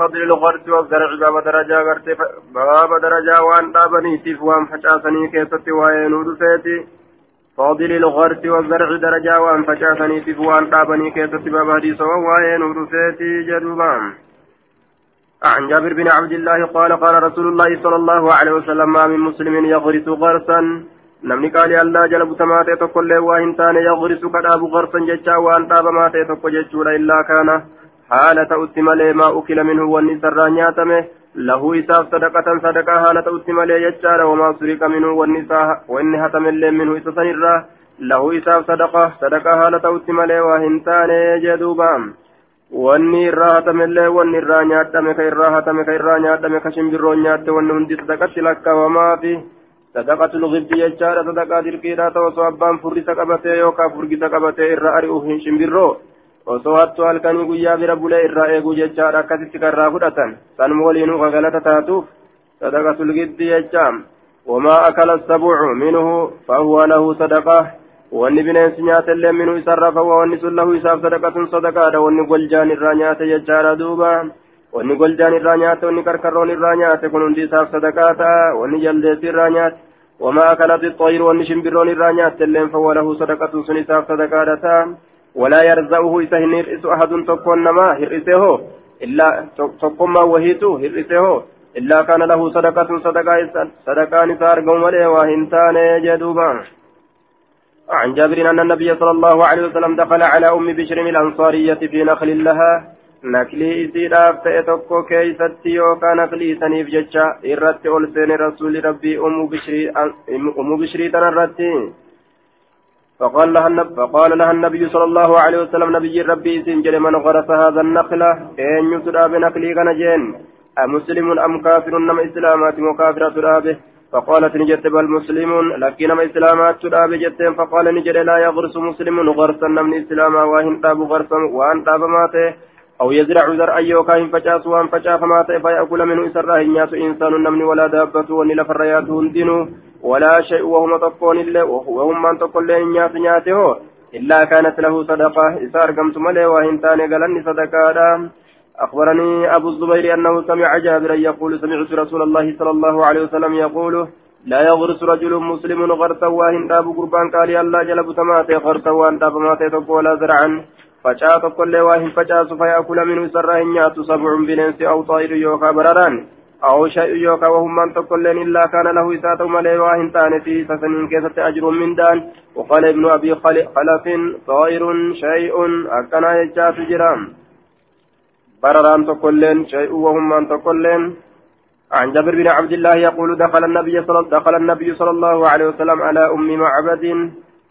فضل الغرس والزرع باب درجة غرتي باب درجة وان دابني تيف وان فشاسني كيست وين ودفيتي فضل الغرس والزرع درجة وان فشاسني تيف وان دابني كيست باب حديث وين ودفيتي جدوبان عن جابر بن عبد الله قال قال رسول الله صلى الله عليه وسلم ما من مسلم يغرس غرسا namni qaalii allaa jala butamaa ta'e tokkollee waa hin taane yagrisu kadhaabu garsan jechaa waan dhaabamaa ta'e tokko jechuudha illaa kaana. Maa ukila minhu wanni isarraa nyaatame lahu isaaf sadaqatan sadaqaa haala ta'utti malee jechaadha wamaa suriqa minhu wanni isaa wanni hatamellee minhu isa sanirraa lahu isaaf sadaqa sadaqaa haala ta'utti malee waa hin taane jedhuuba wanni irraa hatamellee wanni irraa nyaadhame ka irraa hatame ka irraa nyaadhame ka shimbirroon nyaatte wanni hundi sadaqatti lakkaawamaafi صدقة الغبد يجار صدقة دركيرا توسو أبان فرسا قبته يوكا فرقسا قبته إرى أرئوه شمبرو osoo hattu halkanii guyyaa bira bulee irraa eeguu jechaadha akkasitti karraa fudhatan. Sanuma waliinuu kagalata taatuuf sadaqatul giddi jecha wamaa akala sabucu minhu fahuwa lahu sadaqa. Wanni bineensi nyaatellee minuu isarraa fahuwa wanni sun lahu isaaf sadaqatun sadaqaadha. Wanni goljaan irraa nyaate jechaadha duuba. Wanni goljaan irraa nyaate wanni karkarroon irraa nyaate kun hundi isaaf sadaqaa ta'a. Wanni jaldeessi irraa nyaate. Wamaa akalati xayiru wanni shimbirroon irraa nyaate illeen fahuwa lahu sadaqatun sun isaaf sadaqaadha ta'a. ولا يرزقه إذا هنرئس أحد تكون ما هرئسه إلا تقوم وهيته هرئسه إلا كان له صدقة صدقة صدقة نسار قوم عليه وهنتان جدوبا. عن جابر أن النبي صلى الله عليه وسلم دخل على أم بشر الأنصارية في نخل لها. naklii isiidhaaf ta'e tokko keeysatti yookaan naklii saniif jecha irratti ol seene rasuuli rabbii umu bishrii tanarratti فقال لها فقال لها النبي صلى الله عليه وسلم نبي ربي سنجل من غرس هذا النخلة إن يسرى بنخلي كنجين أمسلم أم كافر؟ نم إسلامات مكافرة ترابه. فقالت نجت بل مسلم لكن نم إسلامات ترابه جتين. فقال نجل لا يغرس مسلم غرسا نم إسلاما وهن تاب غرسا وأن تاب ماته أو يزرع زرعا يوكا إن فجاس وأن فجاف ما فيأكل منه إسراه الناس إنسان نمني ولا دابة ونلا فريات هندنو ولا شيء وهم تقون إلا وهم من تقول لهم نيات نياته. إلا كانت له صدقة. إسار قمت ملي وإن تاني قالني صدقة. أخبرني أبو الزبير أنه سمع جابرا يقول سمعت رسول الله صلى الله عليه وسلم يقول لا يغرس رجل مسلم غرسا وإن داب قربان قال الله جلب تماتي غرسا وأن داب ماتي ولا زرعا. facaa tokkollee waa hin facaasu fayaakula minhu isarraa hin nyaatu sabcun bineensi aw xaa'iru yookaa bararaan aw shay'u yookaa wahummaan tokkolleen illaa kaana lahu isaa ta'u malee waa hin taane fi sasaniin keessatti ajruun mindaan وقال ابن أبي خلف طائر شيء أكنا يجات جرام. برران تقولين شيء وهم من تقولين عن جابر بن عبد الله يقول دخل النبي صلى دخل النبي صلى الله عليه وسلم على أم معبد.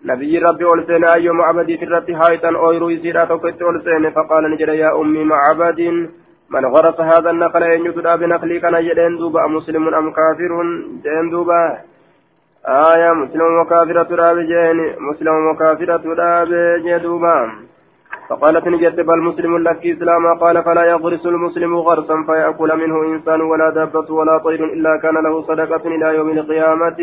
نبي ربي أولسين أيو معبدي في الرتي هايتا أويرو يسيرا توكت أولسين فقال نجد يا أمي معبد. من غرس هذا النخل أن يتدى بنخلي كان يدين دوبا مسلم أم كافر؟ جين دوبا. آية مسلم وكافرة رابي جين مسلم وكافرة رابي جدوبا فقالت نجد بل لك إسلاما قال فلا يغرس المسلم غرسا فيأكل منه إنسان ولا دابة ولا طير إلا كان له صدقة إلى يوم القيامة.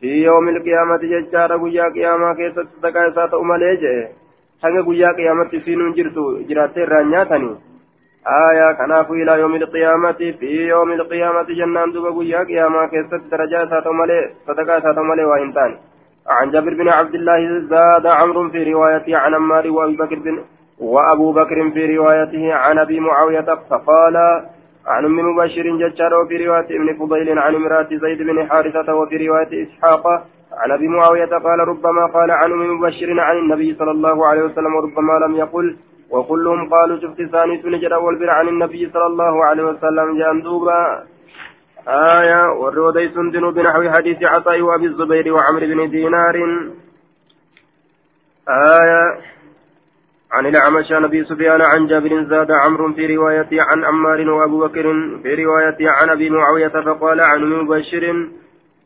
في يوم القيامة ججارة قيا قيامة كيسة صدقاء ساتة أمالي جئ حقا قيا قيامة سينون جرتو جراتي رانياتني. آية كناف إلى يوم القيامة في يوم القيامة جنان دوبا قيا قيامة كيسة درجاء ساتة أمالي صدقاء ساتة أمالي وإنتان عن جابر بن عبد الله زاد عمرو في روايته عن عمار وأبي بكر بن وأبو بكر في روايته عن أبي معاوية فقال عن أم مبشر ججار وفي رواية ابن فضيل عن امرأة زيد بن حارثة وفي رواية إسحاق عن أبي معاوية قال ربما قال عن أم مبشر عن النبي صلى الله عليه وسلم وربما لم يقل. وكلهم قالوا شفت ثاني سنجر والبر عن النبي صلى الله عليه وسلم جندوبا آية والرودي سندن بنحو حديث عطاء وأبي الزبير وعمر بن دينار. آية عن الأعمش عن أبي سفيان عن جابر زاد عمرو في رواية عن عمار وأبو بكر في رواية عن أبي معاوية فقال عن مبشر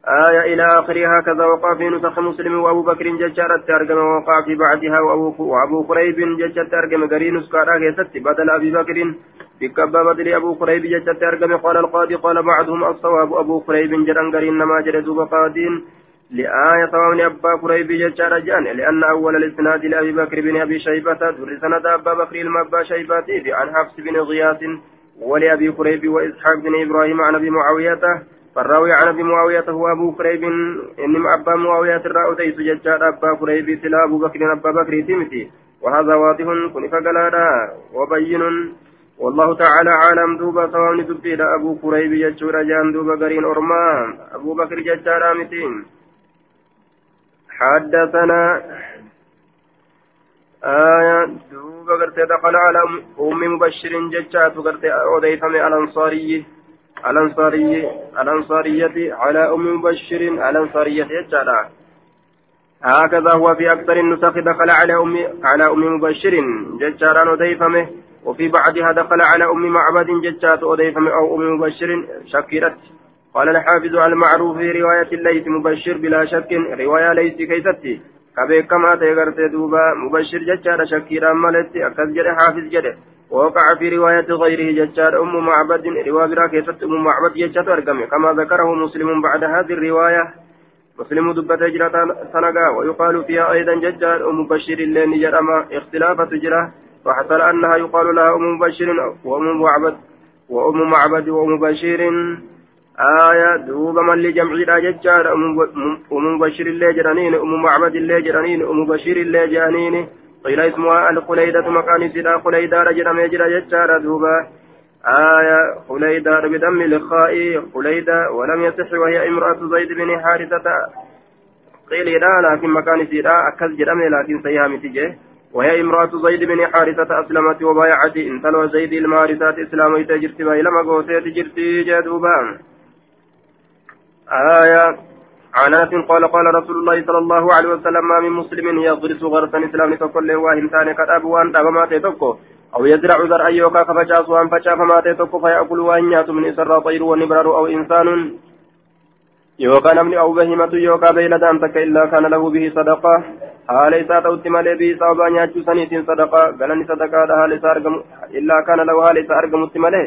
آية إلى آخرها هكذا وقع في نسخ مسلم وأبو بكر ججارة ترجم وقع في بعدها وأبو قريب ججارة ترجم قرين سكارا كيست بدل أبي بكر بكبا بدل أبو قريب ججارة ترجم قال القاضي قال بعضهم الصواب أبو قريب جران قرين نما جلدوا بقادين لآية طوام أبا قريب ججار جان لأن أول الإسناد لأبي بكر بن أبي شيبة در سند أبا بكر المبا شيبة عن حفص بن غياث ولأبي كريب وإسحاق بن إبراهيم عن أبي معاوية فالراوي عن أبي معاوية هو أبو كريب إنما أبا معاوية الراء ديس ججار أبا كريب سلا أبو بكر أبا بكر تمتي وهذا واضح كن فقلالا وبين والله تعالى عالم دوبا سواء دبي أبو كريب ججور جان دوبا قرين أرمان أبو بكر ججار آمتين حدثنا آية دوبا قرتي دخل على أم مبشر ججات قرتي أوديفم الأنصاري الأنصاري الأنصارية على أم مبشر الأنصارية ججالا هكذا هو في أكثر النسخ دخل على أم على أم مبشر ججارا أوديفمه وفي بعدها دخل على أم معبد ججات أوديفمه أو أم مبشر شكرت. قال الحافظ على المعروف في رواية الليث مبشر بلا شك رواية ليس كيستي كبيكما تيغرت دوبا مبشر ججار شكيرا مالت أكد جده حافظ جده ووقع في رواية غيره ججار أم معبد رواية برا كيست أم معبد ججات أرقمي. كما ذكره مسلم بعد هذه الرواية مسلم دبت هجرة سنقا ويقال فيها أيضا ججار أم مبشر اللين جرما اختلافة تجرة وحصل أنها يقال لها أم مبشر وأم معبد وأم معبد وأم بشير آية دوبا من لجمعي ججار أم بشير اللي جرانين أم معبد اللي جرانين أم بشير اللي جرانين قيل اسمها الخليدة مكان سيدا خليدة رجل ميجر ججار دوبا. آية خليدة بدم الخاء خليدة ولم يصح وهي امرأة زيد بن حارثة. قيل لا لكن مكان سيدا أكل جرمي لكن سيها متجه وهي امرأة زيد بن حارثة أسلمت وبايعت. إن تلو زيد المارثات إسلاميت جرت بايلما قوتيت جرتي جدوبان آية عن أنس قال قال رسول الله صلى الله عليه وسلم ما من مسلم يغرس غرسا إسلام تقول له واهن ثاني قد أبو وأن أبما تتوكو أو يزرع زرعا يوكا كفجاس وأن فجا فما تتوكو فيأكل وأن يأت من إسر طير ونبرر أو إنسان يوكا نمني أو بهيمة يوكا بيلدان تك إلا كان له به صدقة. haala isaa ta'utti malee bii sababaa nyaachuu saniitiin sadaqaa galanni sadaqaadha haala isaa argamu illaa kana lahu haala isaa argamutti malee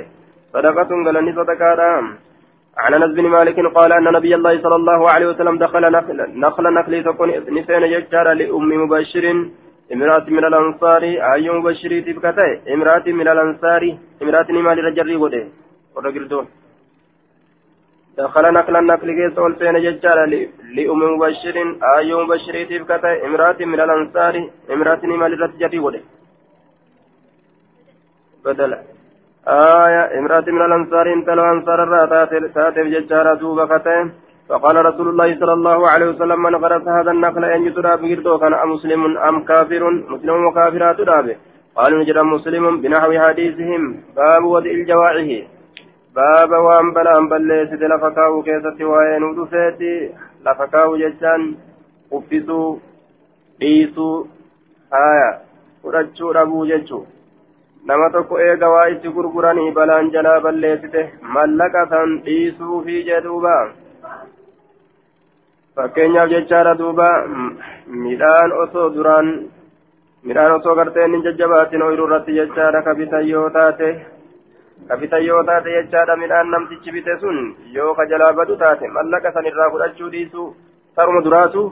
sadaqatun galanni sadaqaadha عن أنس بن مالك قال أن نبي الله صلى الله عليه وسلم دخل نخل نخل نخل تكون نسين يجار لأم مبشر امرأة من الأنصار أي مبشر تبكته؟ امرأة من الأنصار امرأة نمال رجري وده ورقردون دخل نقل النقل كيس والسين ججار لأم مبشر أي مبشر تبكته؟ امرأة من الأنصار امرأة نمال رجري وده بدل آية امرأة من الأنصار انتلو أنصار الرا تاتف ججارة دوبا فتين فقال رسول الله صلى الله عليه وسلم من غرس هذا النخل أن يترى بغيرتو كان مسلم أم كافر مسلم وكافرات رابه قالوا نجد مسلم بنحو حديثهم باب وضع الجواعه باب وأن بلا أن بليست لفكاو كيست وين ودفيتي لفكاو ججان قفزوا dhiisuu haya fudhachuu dhabuu jechuu nama tokko eega waa itti gurguranii balaan jalaa balleessite mallaqa san dhiisuufi jedhuuba fakkeenyaaf jechaadha duuba midhaan osoo duraan midhaan osoo gartee inni jajjabaatin ooyiruu irratti jechaadha ka bitan yoo taate ka bitan yoo taate jechaadha midhaan namtichi bite sun yoo ka jalaa badu taate mallaqa san irraa fudhachuu dhiisuu taruma duraatu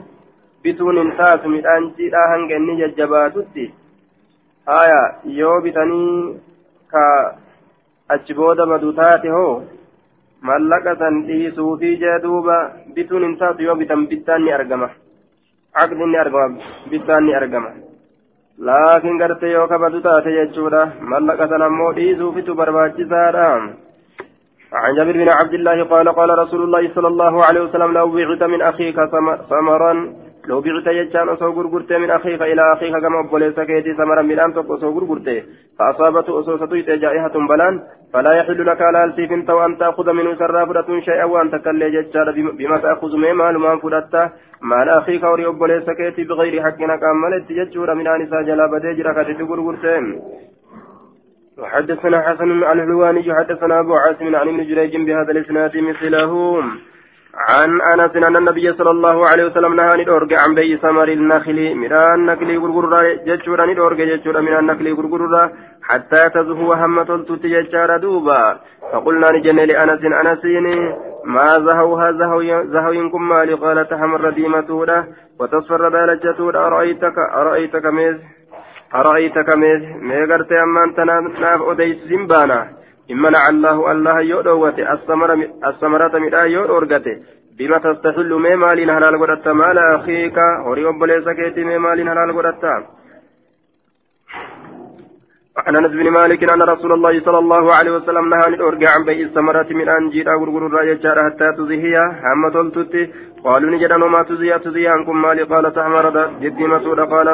bituun hin taatu midhaan jiidhaa hanga inni jajjabaatutti achi booda badu taate hoo mallaqa san dhiisuufi jee duuba bituun hin taatu yoo bitan bittaan ni argama aqdin ni argama bittaan ni argama laakiin garte yoo ka badu taate jechuudha mallaqa san ammoo dhiisuufitu barbaachisaadha عن جابر بن عبد الله قال قال رسول الله صلى الله عليه وسلم لو بعت من أخيك ثمرا لو بعت يجان أصو غرغرت من أخيك إلى أخيك كما أبوليس كيدي ثمرا من أن أصو غرغرت فأصابته أصو ستويت جائحة بلان فلا يحل لك على السيف وأن تأخذ منه سرافرة شيئا وأن تكلي ججار بما تأخذ من مال ما فلتا مال أخيك وري أبوليس كيدي بغير حق نكاملت ججور من أنسى جلابة جركة غرغرتين وحدثنا حسن الحلواني حدثنا أبو عاصم عن ابن جريج بهذا الإسناد مثله. عن أنس أن النبي صلى الله عليه وسلم نهى ندورج عن بيع ثمر النخل. مران نخل غرغرة جچورا ندورج جچورا من النخل غرغرة حتى تزهو هم تلت جچارا دوبا. فقلنا نجن لأنس انسين ما زهوها زهو زهوينكم مالي؟ قال تحمر ديمتودا وتصفر دالجتودا أرأيتك أرأيتك ميز أرأيتك ميز ميغرت أمان تناف أديس زنبانا إن منع الله الله يؤدوت الثمرة من آية أرقته بما تستحل مي مال هلال قدرت مال أخيك هوري أبليس كيتي مي مال هلال قدرت عن أنس بن مالك أن رسول الله صلى الله عليه وسلم نهى عن الارجع عن بيع الثمرة من ان جيرا غرغر حتى تزهي هم تلتت قالوا نجد وما تزهي تزهي عنكم مالي. قال تحمر جدي مسعود قال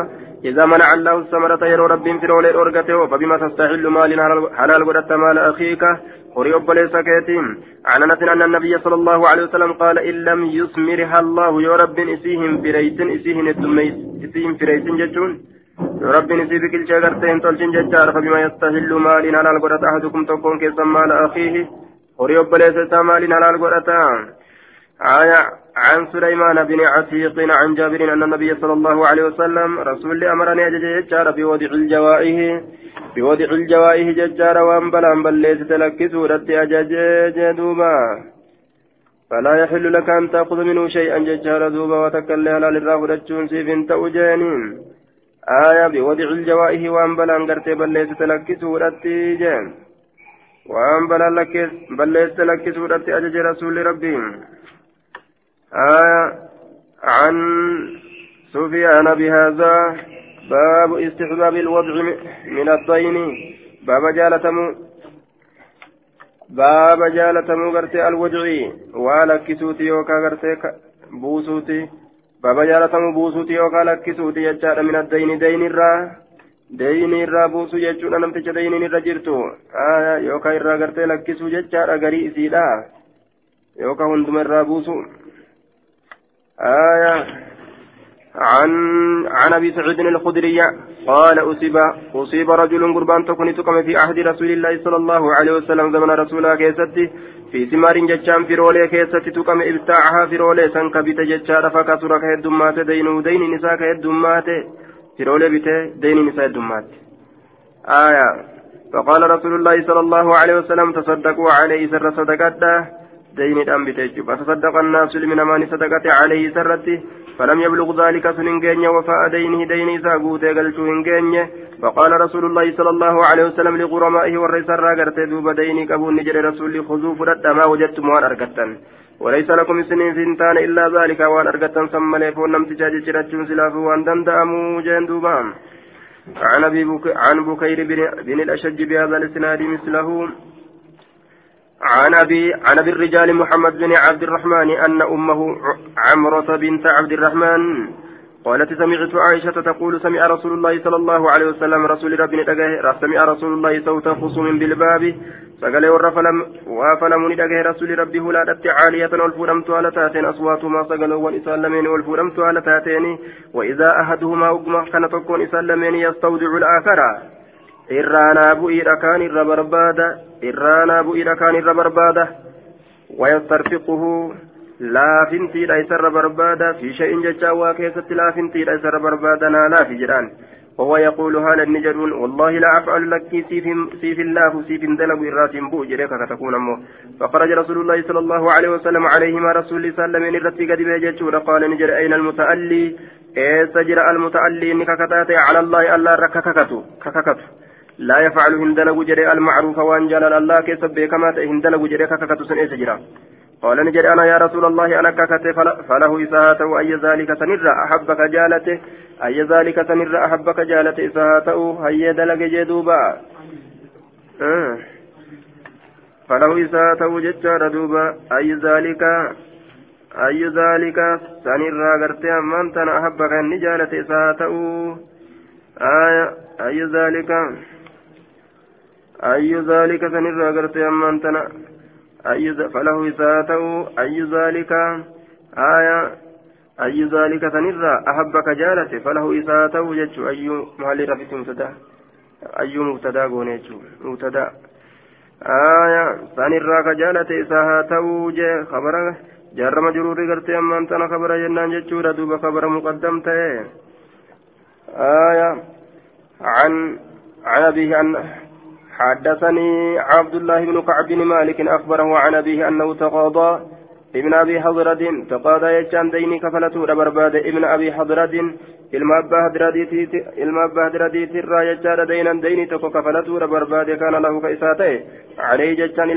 إذا منع الله الثمرة يرو رب في رولي أرغته فبما تستحل مال حلال قدرت مال أخيك؟ قري أبليس كيتيم عن أن النبي صلى الله عليه وسلم قال إن لم يثمرها الله يا رب إسيهم فريت إسيهم إسيهم فريت جتون. يا رب إسي بكل شجرتين تلجن ججار فبما يستحل مال حلال قدرت أحدكم تكون كيسا مال أخيه؟ قري أبليس مال حلال قدرت آية عن سليمان بن عتيق عن جابر أن النبي صلى الله عليه وسلم رسول أمرني ججار بوضع الجوائه بوضع الجوائه ججار وأن بلان بليت تلكسوا رتي أجاج دوبا فلا يحل لك أن تأخذ منه شيئا ججار دوبا وتكلي على للرافضة سيف تأجانين آية بوضع الجوائه وأن بلان قرتي بليت تلكسوا رتي جان وأن بلان بليت تلكسوا رتي أجاج رسول ربهم آية عن سفيان بهذا باب استحباب الوضع من الطين باب جالتم باب جالتم غرتي الوجع ولكسوتي يوكا غرتي بوسوتي. باب جالتم بوسوتي يوكا لكسوتي يجار من الدين دين الرا دين الرا بوسو يجون نمتج دين الرا جرتو آية يوكا الرا غرتي لكسو يجار غري سيدا يوكا هندم الرا بوسو. آية عن عن أبي سعيد الخدري قال اصيب أصيب رجل قربان تكون تقم في عهد رسول الله صلى الله عليه وسلم زمن رسولها كيستي. في ثمار جتشان في رولي كيستي تقم إبتاعها في رولي سنك بيت جتشار فكسر كهدمات دين دين نساء كهدمات في رولي بيت دين نساء دمات آية. فقال رسول الله صلى الله عليه وسلم تصدقوا عليه سر صدقته. دين الأنبي تجب فتصدق الناس لمن صدقة عليه سرته فلم يبلغ ذلك سننجين وفاء دينه دين إذا قوت قلتو هنجين فقال رسول الله صلى الله عليه وسلم لغرمائه والرئيس الراقرت دوب ديني كبون نجر رسول خذوا فرد ما وجدتم وان أرقتن. وليس لكم سنين فنتان إلا ذلك وان أرقتن ثم ليفون نم تجاج جرتشون سلاف وان دندأموا جين دوبام. عن بك... عن بكير بن, بن الأشج بهذا الإسناد مثله. عن أبي عن أبي الرجال محمد بن عبد الرحمن أن أمه عمرة بنت عبد الرحمن قالت سمعت عائشة تقول سمع رسول الله صلى الله عليه وسلم رسول ربي سمع رسول الله صوت خصوم بالباب سقال ورفلم وفلم ندقه رسول ربي هلالت عالية والفرمت على تاتين أصواتهما سقالوا والإسلامين والفرمت على وإذا أحدهما أقمى كان تكون يستودع الآخر. Irraanaa bu'iidha kaan irra barbaada irraanaa bu'iidha kaan irra barbaada. Wayastarfiquhu laafintiidha isarra barbaada. Fi shay'in jechaa waa keessatti laafintiidha isarra barbaada naa laafi وهو يقول هذا النجرون والله لا أفعل لك سيف سيف الله سيف دلب الرات بو جريك أمه فخرج رسول الله صلى الله عليه وسلم عليهما رسول الله صلى الله عليه وسلم قد قال نجر أين المتألي إيه سجر المتألي إنك على الله ألا ركككتو كككتو لا يفعل هندلق جري المعروف وان جلال الله كسب كما هندلق جري كككت سن إسجرا قال نجري أنا يا رسول الله أنا ككت فله إساهته أي ذلك سنر أحبك جالته. أي ذلك سنر أحبك جالته إساهته هيا دلق جدوبا آه. فله إساهته ججار دوبا أي ذلك أي ذلك سنر أغرتي أمان تنا أحبك النجالة إساهته آية أي ذلك أي ذلك سنرى قرت أمان تنا؟ أي فله إساءته أي ذلك؟ آية. أي ذلك سنرى؟ أحبك جالته فله إساءته جج أي محل رفت مبتدأ؟ أي مبتدأ قونيج مبتدأ. آية. سنرى كجالته إساءته جي خبره جار مجرور قرت أمان خبر جنان ججورة دوب خبر مقدم تيه آية. عن عن أبيه عن حدثني عبد الله بن كعب بن مالك أخبره عن أبيه أنه تقاضى ابن أبي حضرة تقاضى يجان ديني كفلته برباد ابن أبي حضرة ilma abbaa hadiradiiti irraa jechaadha daynan dayni tokko kafalatuudha barbaade kana lahu ka isaa ta'e عليه جتان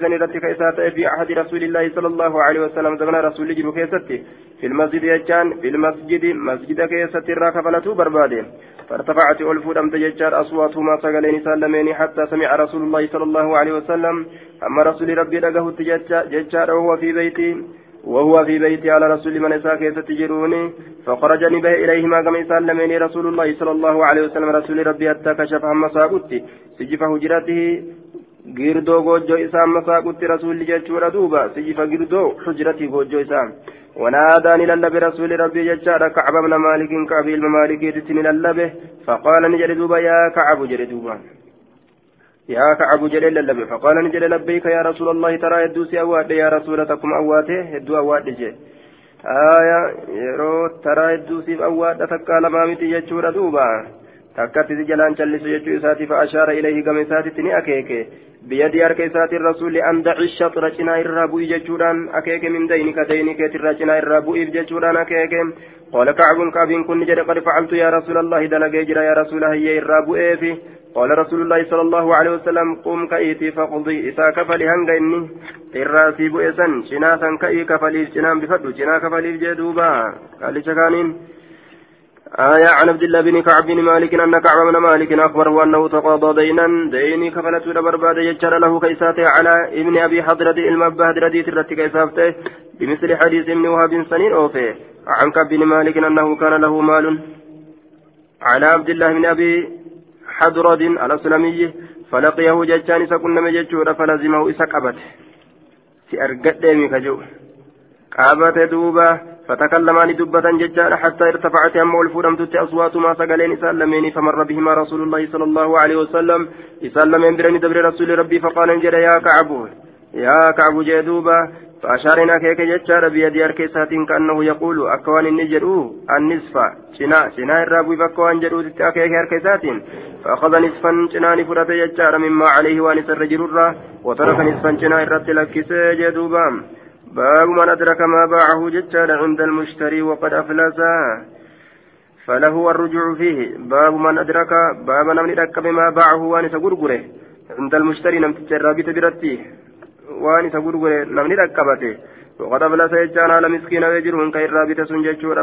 san irratti ka isaa ta'e fi ahadi rasuulillaahi sala allahu alehi wasalam zamana rasuulli jiru keessatti في المسجد جتان في المسجد مسجد كيست الرا كفلته برباده فارتفعت ألف دمت جتان أصواتهما سقلين سلمين حتى سمع رسول الله صلى الله عليه وسلم أما رسول ربي لقه جتان وهو في بيتي وهو في بيت على رسول من إساء تجروني فخرج نبه إليهما كما يسلمني رسول الله صلى الله عليه وسلم رسول ربي حتى كشف هم ساقوتي سجف هجرته girdoo goojjoo isaa masaaqutti rasuulli jechuudha duuba sijifa girdoo hujratii goojjoo isaa وناداني للبي رسول ربي ججار كعب بن مالك كعب الممالك تتني للبه فقال نجري دوبا يا كعب جري دوبا. يا كعب جليل لبي فقال نجل لبيك يا رسول الله ترى يدوسي أواد يا رسولتكم أواته يدو أواد جي آية يرو ترى يدوسي أواد تكال مامتي يجور دوبا تكتي جلان جلس يجو إساتي فأشار إليه قم إساتي تني أكيكي بيدي أرك إساتي الرسول أن دع الشطر جنا الرابو يجوران أكيك من دينك دينك ترى جنا الرابو يجوران أكيك قال كعب كعب كن جد قد فعلت يا رسول الله دلقي جرى يا رسول الله الرابو إيفي قال رسول الله صلى الله عليه وسلم قم كأيتي فقضي إسا كفلي هنغ إني الراسي بؤسا شناسا كأي كفلي شنام بفدو شنا كفلي جدوبا قال شكانين آية عن عبد الله بن كعب بن مالك أن كعب بن مالك أخبره أنه تقاضى دينا ديني كفلت برباد يجر له كيساته على ابن أبي حضرة المبه حضرة ترتي كيسافته بمثل حديث ابن وهب سنين أوفيه عن كعب بن مالك أنه كان له مال على عبد الله بن أبي حضرد الأسلمي فلقيه ججان إسا كنا مججورا فلزمه إسا قبت سأرقد ديمي كجو. قابت دوبا فتكلمان دبة ججان حتى ارتفعت أم والفرمت أصوات ما سقلين إسلمين فمر بهما رسول الله صلى الله عليه وسلم. إسلمين برني دبر رسول ربي فقال انجل يا كعب. يا كعب جدوبا فأشارنا كيك جتشار بيد أركيسات كأنه يقول أكوان النجرو النصف شنا شنا الرابو بكوان جرو تتأكيك أركيسات فأخذ نصفا شنان فرات جتشار مما عليه وانس الرجل الرا وترك نصفا شنا الرت لكس جدوبا. باب من أدرك ما باعه جتشار عند المشتري وقد أفلسا فله الرجوع فيه. باب من أدرك باب من أدرك بما باعه وانس غرغره عند المشتري نمت جرابي برتيه waan isa gurgure namni dhaqqabate. وقد أفلس يجان على مسكين ويجر من كير رابطة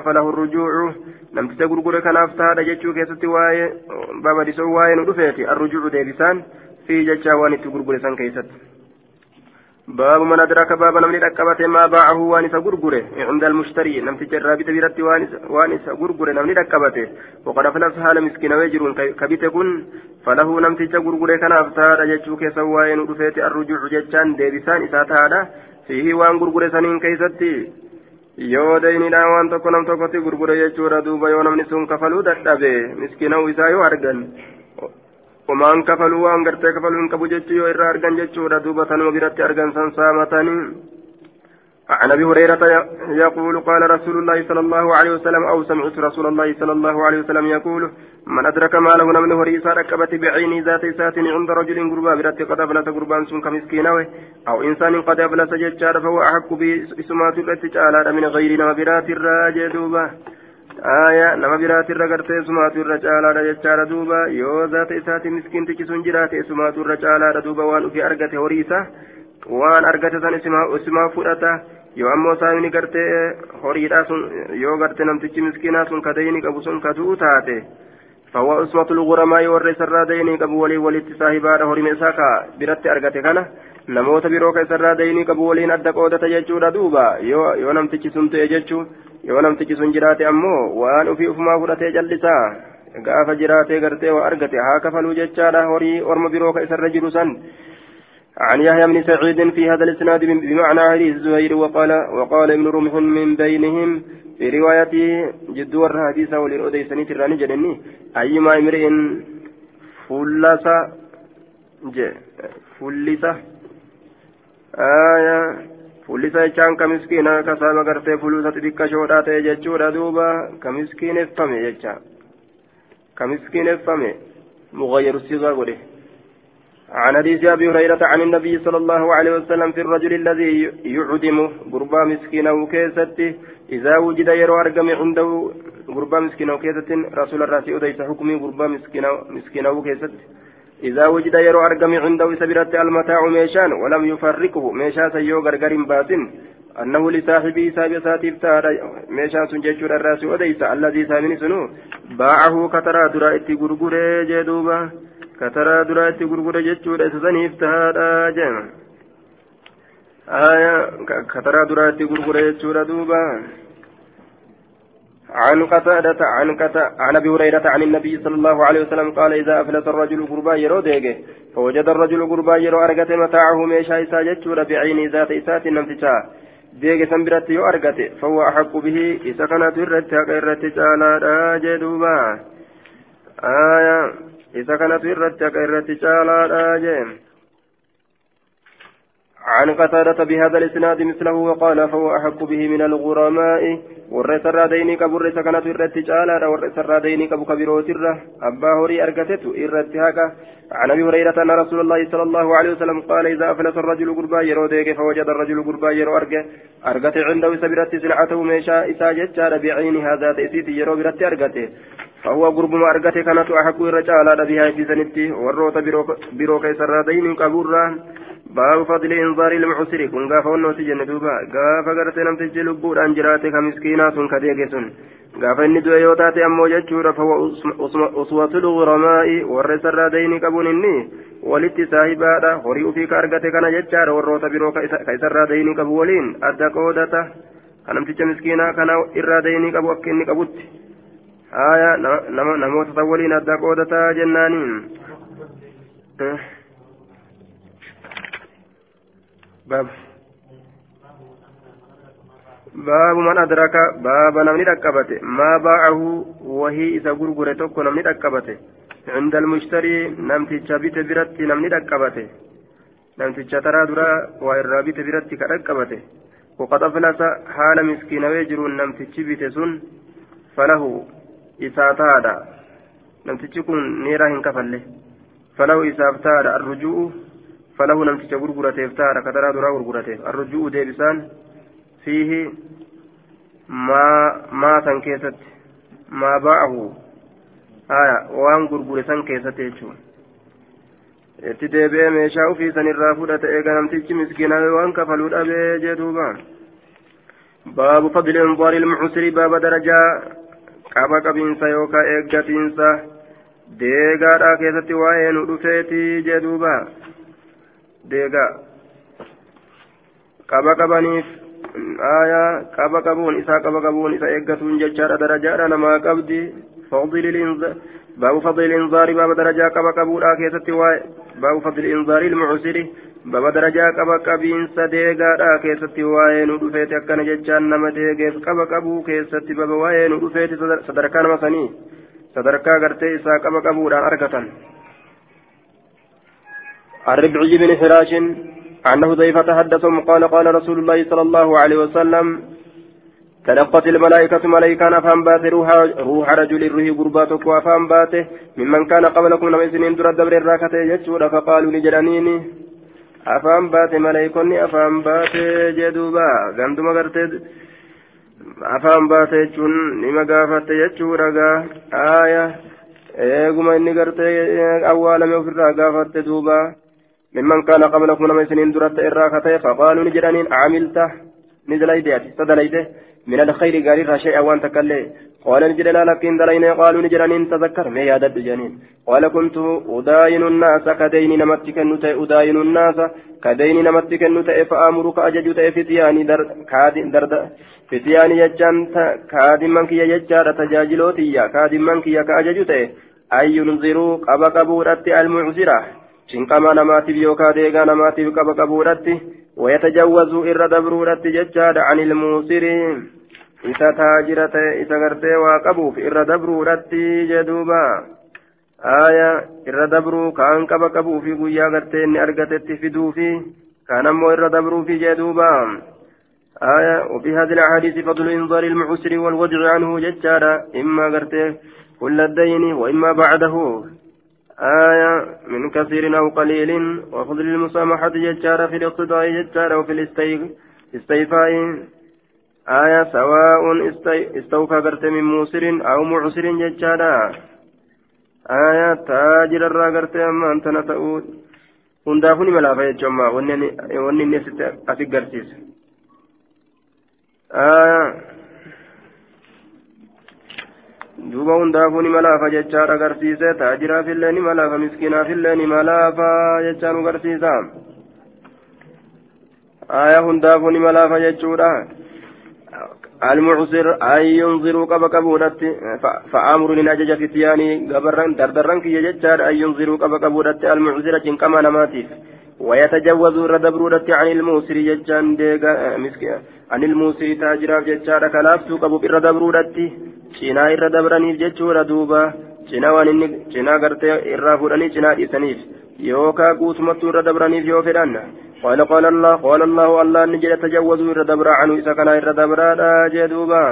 فله الرجوع لم كناف تهدى جتشو كيست واي بابا دي سو واي ندفيتي الرجوع ديبسان في جتشا وان تقرقر سن كيست باب من أدرك باب نمني ركبت ما باعه وانس غرغره. عند المشتري. نم تجرى بتبيرت وانس غرغره. نمني ركبت وقد أفلس حال مسكين ويجر كبت كن فله نم تجرى غرغره. كان أفتار جتشو كيس واي ندفيتي الرجوع جتشان ديبسان إساتها fiihi waan gurgure saniin keeysatti yoo dayniidhaan waan tokko nam tokkotti gurgure jechuudha duuba yoo namni sun kafaluu dadhabe miskiina'uu isaa yoo argan omaan kafaluu waan gartee kafaluu hin qabu jechuu yoo irraa argan jechuudha. Duuba tanuma biratti argan san saamatanii عن ابي هريره يقول قال رسول الله صلى الله عليه وسلم أو سمعت رسول الله صلى الله عليه وسلم يقول من ادرك ماله من هريسا ركبت بعيني ذات سات عند رجل قربا برت قد افلس قربان سن كمسكين أو انسان قد افلس ججار فهو احق باسمات التي من غير نوبرات الراجدوبه آية نما برات الرقرتي سمات الرجال ججار دوبا يو ذات سات مسكين تكسون جراتي سمات الرجال دوبا وان في ارقته هريسا waan argate san isimaa fudhata yoo ammoo saamini gartee horiidha sun yoo garte namtichi miskiinaa sun ka dayni qabu sun ka du'u taate فهو أسمة الغرماء والرئيس الرادين قبو ولي ولي صاحبا هرم إساكا برت أرغت كان namoota biroo keessa irraa dayinii qabu waliin adda qoodata jechuudha duuba yoo namtichi sun ta'e jechuu yoo namtichi sun jiraate ammoo waan ufii ufumaa fudhatee callisaa gaafa jiraatee gartee waa argate haa kafaluu jechaadha horii orma biroo ka isarra jiru san عن يحيى بن سعيد في هذا الاسناد بمعنى حديث زهير وقال وقال ابن رمح من بينهم في روايته جد ور حديث وللأديسني تراني جدني أيما امرئ فلس فلس آية فلس جان كمسكينة كسامة قرتي فلوسة بك شوطة جتشورة دوبا كمسكين افهمي جتشا كمسكين افهمي مغير الصيغة قوله عن حديث أبي هريرة عن النبي صلى الله عليه وسلم في الرجل الذي يعدم غربا مسكينا وكيستي إذا وجد يرو أرقم عنده غربا مسكينا وكيست رسول الراسي أديس حكمي غربا مسكينا مسكينا وكيست إذا وجد يرو أرقم عنده سبرت المتاع ميشان ولم يفرقه ميشا سيو غرغر باتن أنه لصاحبه سابي ساتيف تارا ميشان سنججور الراسي أديس الذي سامن سنو باعه كترى درا إتي غرغر جدوبا كترى درا إتي غرغر ججور إسسانيف تارا جمع آية كترى درا إتي غرغر ججور دوبا عن قتادة عن قتادة عن أبي هريرة عن النبي صلى الله عليه وسلم قال إذا أفلس الرجل قربا يرو ديجه فوجد الرجل قربا يرو أرغت متاعه ميشا إسا جچور بعين ذات اسات نمتشا ديجه سنبرت يو أرغت فهو أحق به اذا كانت الرت غيرت جالا جدوبا. آية اذا كانت الرت غيرت جالا جيم عن قتادة بهذا الإسناد مثله وقال فهو أحق به من الغرماء. والرئيس الرادين كبر كانت إرت جالا والرئيس الرادين كبو كبيروت الره. أبا هوري أرقتت إرت هكا. عن أبي هريرة أن رسول الله صلى الله عليه وسلم قال إذا أفلس الرجل قربا يرو ديك فوجد الرجل قربا يرو أرقه. أرقت عنده سبرت سلعته ميشا إسا جتشار بعينها ذات إسيت يرو برت أرقته. فهو قرب ما أرقته كانت أحق الرجال بها في سنتي والروت برو كيس baabu fadli inzaari ilmucusiri kun gaafa wannooti jenne duuba. Gaafa gartee namtichi lubbuudhaan jiraate ka miskiinaa sun ka deege sun. Gaafa inni du'e yoo taate ammoo jechuudha. Fawa uswatul guramaa'i warra isarraa dayni qabuun inni walitti saahibaadha. Horii ufii ka argate kana jechaadha. Warroota biroo ka isarraa dayni qabu waliin adda qoodata. Ka namticha miskiinaa kana irraa dayni qabu akka inni qabutti. Haya namoota san waliin adda qoodataa jennaaniin. Eh. باب باب من أدرك باب نمني ركبته ما باعه وهي إذا غرغر توكو نمني ركبته عند المشتري نمتي بيت برتي نمني ركبته نمتي ترى درا وإرابيت برتي كركبته وقد أفلس حال مسكين ويجرون نمتي بيت سن فله إساتادا نمتي كن نيرا هنكفله فله إساتادا الرجوع فله نمتج غرغرته افتار كترى درا غرغرته الرجوع ديبسان فيه ما ما تنكيست ما باعه آية وان غرغر سن كيست يجون itti deebi'ee meeshaa ofii sanirraa fudhate eega namtichi miskiinaa waan kafaluu dhabee jee duuba baabu fadli inzaari ilmucusiri baaba darajaa qaba qabiinsa yookaan eeggatiinsa deegaadhaa keessatti waa'ee nu dhufeetii jee duuba deegaa qaba qabaniif aayaa qaba qabuun isaa qaba qabuun isa eeggatuun jechaadha darajaadha namaa qabdi baabu fadli inzaari baaba darajaa qaba qabuudha keessatti waa'ee baabu fadli inzaari ilmucusiri baaba darajaa qaba qabiinsa deegaadha keessatti waa'ee nu dhufeeti akkana jechaan nama deegeef qaba qabuu keessatti baaba waa'ee nu dhufeeti sadarkaa nama sanii sadarkaa gartee isaa qaba qabuudhaan argatan الربعي بن فراش عن حذيفة حدثهم قال قال رسول الله صلى الله عليه وسلم تلقت الملائكة ملائكة أفهم باته روح, روح رجل روح قرباتك وأفهم باته ممن كان قبلكم لما سنين در الدبر الراكة يجور فقالوا لجلانيني أفهم باته ملائكني أفهم باته جدوبا غندما قرتد afaan baate jechuun nima gaafatte jechuudha aaya eeguma inni gartee awwaalame ofirraa gaafatte duuba ممن كان قبلكم لما سنين درت إراكته فقالوا نجرانين عملت. نزليدي تدليده من الخير قال شيئا وان تكلي قال نجرنا لكن دلين قالوا نجرانين تذكر. ما يادد جنين قال كنت أداين الناس كدين نمتك النتي أداين الناس كدين نمتك النتي فآمرك أججت فتياني در كاد درد فتياني يجان كادم منك يجار تجاجلوتي كادم منك يكاججت أي ينظروا؟ قبا قبورة المعزرة. cinqama namaatiif yookaa deegaa namaatiif qaba qabuudhatti wayatajawwazuu irra dabruudhatti jechaadha ani ilmuusirii isa taajira ta'e isa gartee waa qabuuf irra dabruudhatti jedhuuba aayaa irra dabruu kaan qaba qabuufi guyyaa gartee inni argatetti fiduufi kaan ammoo irra dabruufi jedhuuba aayaa ofi hadila hadiisi fadlu inzarii ilmuusirii wal wajji anhu jechaadha. Imma gartee kulla dayni wa imma ba'adahu. آية من كثير أو قليل وفضل المسامحة ججارة في الاقتضاء ججارة وفي الاستيفاء آية سواء استوفى قرت من موسر أو معسر ججارة آية تاجر الرا قرت أما أنت ni malaafa jechuun ammaa wanni inni asi garsiise duuba hundaafuu ni malaafa jechaadha agarsiise taajiraafillee ni malaafa miskiinaafillee ni malaafa jechaan agarsiisa aya hundaafuu ni malaafa jechuudha المعسر أن ينظروا قبا قبودت فأمر من أجج فتياني قبرن دردرن كي يججار أن ينظروا قبا قبودت المعسر كما نماتيف ويتجوزوا ردبرودت عن الموسر ججان ديغا مسكين عن الموسر تاجراف ججار كلافتو قبو duuba cinaa waan inni cinaa gartee irraa fuudhanii cinaa dhiisaniif yookaa guutumattuu irra dabraniif yoo fedhan قال قال الله قال الله الله نجد تجوزوا إر دبر عنه. إذا كان إر دبر جدوبا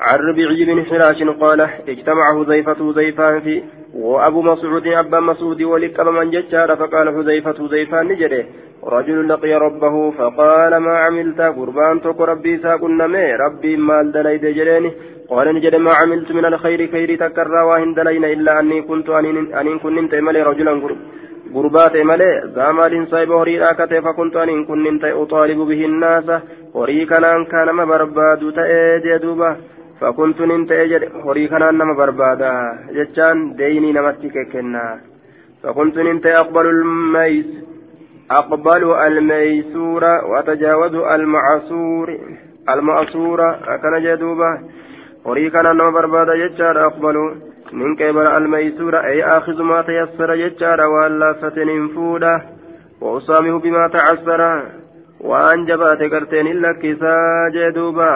عن ربيعي بن حراش قال اجتمع حذيفة حذيفان في وأبو مسعود أبا مسعود ولقب من ججار فقال حذيفة حذيفان نجده. رجل لقي ربه فقال ما عملت؟ قربان تك ربي ساقنا ربي مال دليد جريني. قال نجد ما عملت من الخير خير تكرى وهن دلين إلا أني كنت أن كنت ملي رجلا غربات ملي زامال صيب هري راكته فكنت أن كنت أطالب به الناس. هري كان كان ما برباد تأجي دوبا. فكنت ننت أجد هري كان نما بربادا جتان ديني نمتك كنا فكنت ننت أقبل الميس أقبل الميسور وأتجاوز المعصور المعصور أكن horii kana nama barbaada jechaadha aqbalu nin qeebala almaysuura ay aakizu maa tayassara jechaadha waan laaffateen hin fuudha wausaamihu bimaa tacassara waan jabaate garteen hin lakkisaa jee duuba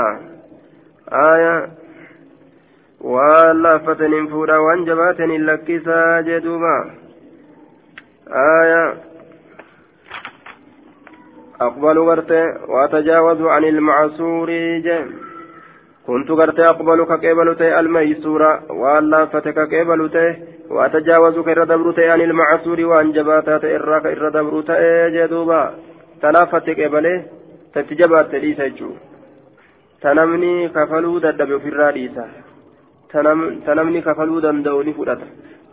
aya waan laaffateen hin fuudha waan jabaateen hin lakkisaa jee. Duuba aya أقبل غرته وأتجاوز عن المعصور جه كنت قرت أقبل كقبل تي الميسورة وألا فتك قبل تي وأتجاوز كإر دبر عن المعسور وأن جبات إراك إر دبر تي جدوبا تلافت قبله تتجبات ليس جو تنمني كفلو ددب في الراديسة تنمني كفلو دندوني فرطة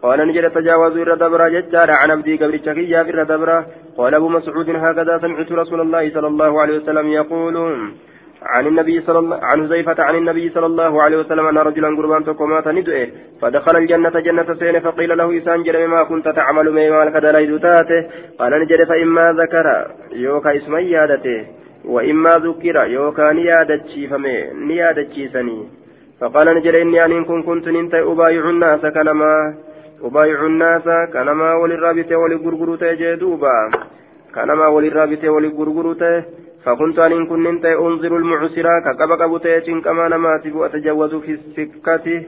قال نجد تجاوزوا إر دبر ججار عن عبدي قبل شكيا في الردبر قال أبو مسعود هكذا سمعت رسول الله صلى الله عليه وسلم يقول عن النبي صلى الله عن حذيفة عن النبي صلى الله عليه وسلم أن رجلا قربان تقومات ندعه فدخل الجنة جنة سين فقيل له إسان جرم ما كنت تعمل ما لك دليل تاته. قال نجد فإما ذكر يوكا اسم يادته وإما ذكر يوكا نيادتشي فمي نيادتشي سني. فقال نجد إني أن كن كنت ننت أبايع الناس كنما أبايع الناس كنما وللرابط وللغرغرة جدوبا كنما وللرابط وللغرغرة فكنت أن كنت أنظر المعسرة كقبق بتيتين كما نماتب وأتجوز في السكة.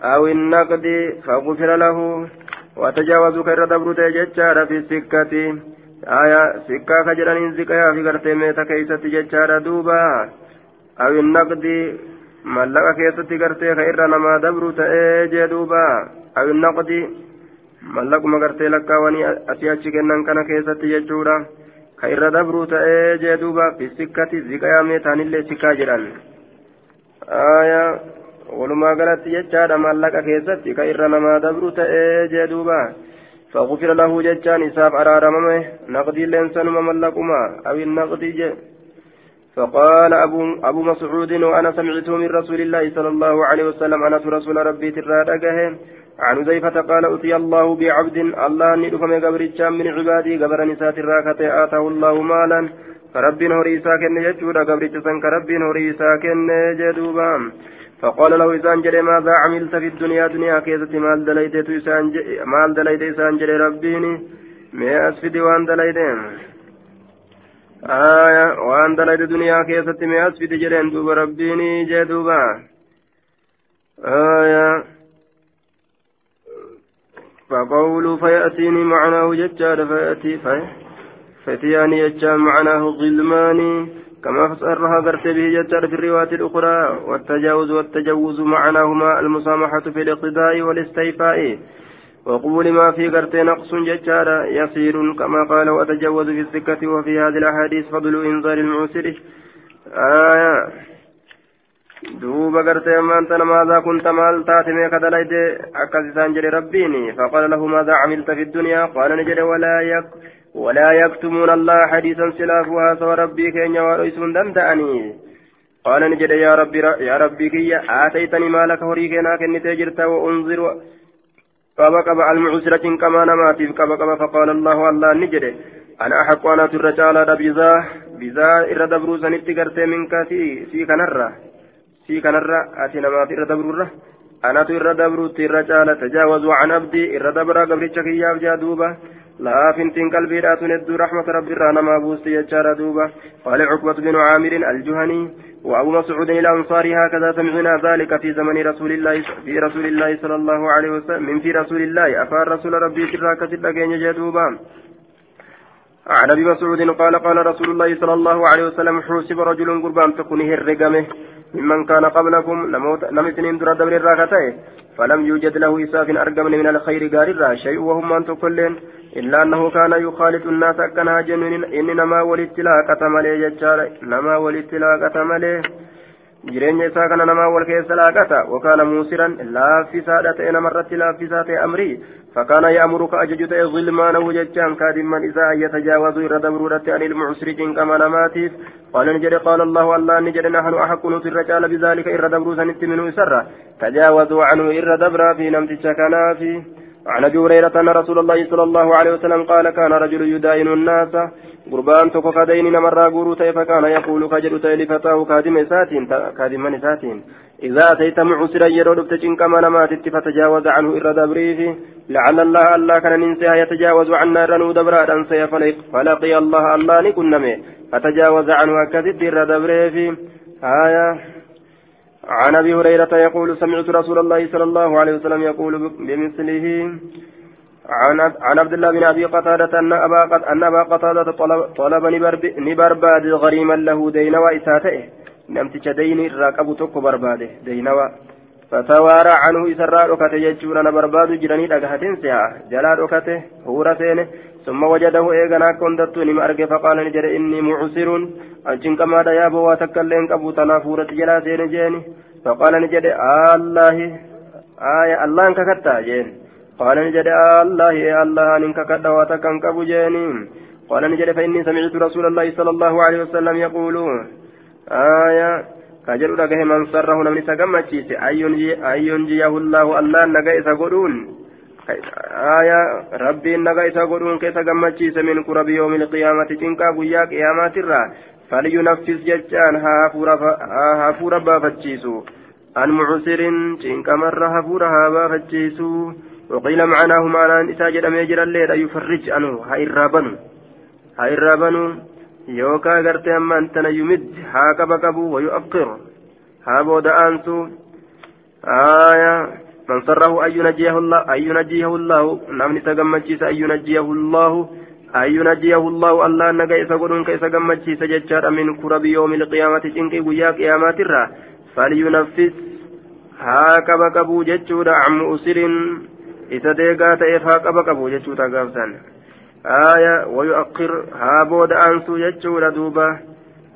أو النقد فغفر له. وأتجاوز كير دبرت ججار في السكة. آية سكة خجران زكايا في قرتي ميتا كيسة ججار دوبا. أو النقد mallaqa keessatti gartee ka irra namaa dabru ta'ee jee duuba awi naqdi mallaquma gartee lakkaawanii asii achi kennan kana keessatti jechuudha ka irra dabruu ta'ee jee duuba fisikkati ziqayaamee taanillee sikkaa jedhan aayaa walumaa galatti jechaadha maallaqa keessatti ka irra namaa dabruu ta'ee jee duuba فغفر له ججان إساف أرارممه نقدي لنسنما ملقما أو النقدي جي فقال أبو, أبو مسعود وأنا سمعته من رسول الله صلى الله عليه وسلم أنا رسول ربي ترى عن زيفة قال أتي الله بعبد الله ندفم قبر من عبادي. قبر نسات الراكة آتاه الله مالا. كرب هوري ساكن يجود. قبر سن كرب هوري ساكن جدوبا فقال له إسان جري ماذا عملت في الدنيا؟ دنيا كيزة مال دليت إسان جري ربيني. ما أسفد وأن دليت آية وان دليت دنيا كيزة ما أسفد جري دوب ربيني جدوبا آية فقول فيأتيني معناه ججار فيأتي في فتياني يجان معناه ظلماني كما فسرها قرت به ججار في الروايات الأخرى والتجاوز والتجوز معناهما المسامحة في الاقتداء والاستيفاء وقبول ما في قرت نقص ججارا يسير كما قال وأتجوز في السكة وفي هذه الأحاديث فضل إنذار المعسر. آية. دوبا قرتي أما أنت ماذا كنت مال تاتمي كدليت أكاسسان جري ربيني. فقال له ماذا عملت في الدنيا؟ قال نجري ولا يك ولا يكتمون الله حديثا سلافها سوى ربي كين ورئيسون دندأني قال نجري يا ربي يا ربي كي آتيتني مالك هريكنا كنت جرت وأنظر قبا قبا المعسرة كما نماتي قبا فقال الله الله نجري أنا أحق أنا ترجع بذا بذا إرى دبروسا نتقرتي منك في كنرة sii kanarra ati namaaf irra dabruurra anatu irra dabruutti irra caala tajaawazu can abdii irra dabraa gabricha kiyyaaf jaa duuba laafintiin qalbiidhaatun hedduu raxmata rabbiirraa namaa buusti jechaadha duuba قال عقبة بن عامر الجهني وأبو مسعود الأنصاري هكذا سمعنا ذلك في زمن رسول الله في رسول الله صلى الله عليه وسلم من في رسول الله أفار رسول ربي شراك سلقين جدوبا. عن أبي مسعود قال قال رسول الله صلى الله عليه وسلم حوسب رجل قربان تكون هرقمه. ممن كان قبلكم نمتنين در دبر الراكتين فلم يوجد له إساف أرقم من الخير قاررا شيء وهم أن تكلين إلا أنه كان يخالط الناس أكنها جنين إن نما ولتلاقة ملي ججال نما ولتلاقة ملي jireenya isaa kana namaa wal keessa laaqata wakaana muusiran laaffisaadha ta'e namarratti laaffisaa ta'e amrii zilmaanahu jechaan kaadimman isaa an yatajaawazuu irra dabruudhatti ani ilmucusri cinqama namaatiif qaala ni jedhe qaala allahu allah ni jedhe nahnu axaqqu nuti irra caala bizaalika irra dabruu sanitti minuu isarra tajaawazuu canhu irra dabraa fi namticha kanaafi عن ابي هريره ان رسول الله صلى الله عليه وسلم قال كان رجل يداين الناس قربان توكو كدين نمرا غورو فكان يقول كجد لفتاه كادم ساتين كادم من ساتين إذا أتيت معسرا يرود تجنكما نماتت فتجاوز عنه إر دبريه لعل الله الله كان ننسيها يتجاوز عنا رنو دبرا أنسي فلقي الله الله نكن فتجاوز عنه أكثت إر دبريه آية عن ابي هريره يقول سمعت رسول الله صلى الله عليه وسلم يقول بمثله عن عبد الله بن أبي قتادة أن أبا أن أبا قتادة طلب طلب نبرباد غريما له دينوا اساته نمتج دين راقبو توكو برباده دينوا فتوارى عنه إسراء ركته يجور أنا برباد جراني دقهتين سيها. جلا ركته هورا سينه. ثم وجده إيغنا كندت نم أرجع فقال نجر إني معسر أجن كما ديا بوا تكلين كبو تنافورة جلا سين جيني. فقال نجر الله آية الله انك كتا جين قال نجر الله يا الله انك كتا وتكن كبو جيني قال نجر فإني سمعت رسول الله صلى الله عليه وسلم يقول آية كجل رجه من سره نمني سجمتشيس أيون جيه الله الله نجا إسا قرون آية ربي نجا إسا قرون كيسا جمتشيس من كرب يوم القيامة تنكا بيا قيامات الرا. فلينفس ججان هافور بافتشيسو عن معسر تنكا مرة هافور بافتشيسو وقيل معناه معنى إسا جد ميجر الليل يفرج عنه الرابن yookaan gartee ammaan tana yumid haa qaba qabu wayu'aqqir haa booda aansu aaya man sarrahu an yunajjiyahu allahu namni isa gammachiisa an yunajjiyahu allahu an yunajjiyahu allahu allah naga isa godhuun ka isa gammachiisa jechaadha min kurabi yoomi lqiyaamati cinqii guyyaa qiyamaatirra falyunaffis haa qaba qabu jechuudha an mu'sirin isa deegaa ta'eef haa qaba qabu jechuudha gaafsan. آية ويؤخر هابود أنسو يجور دوبا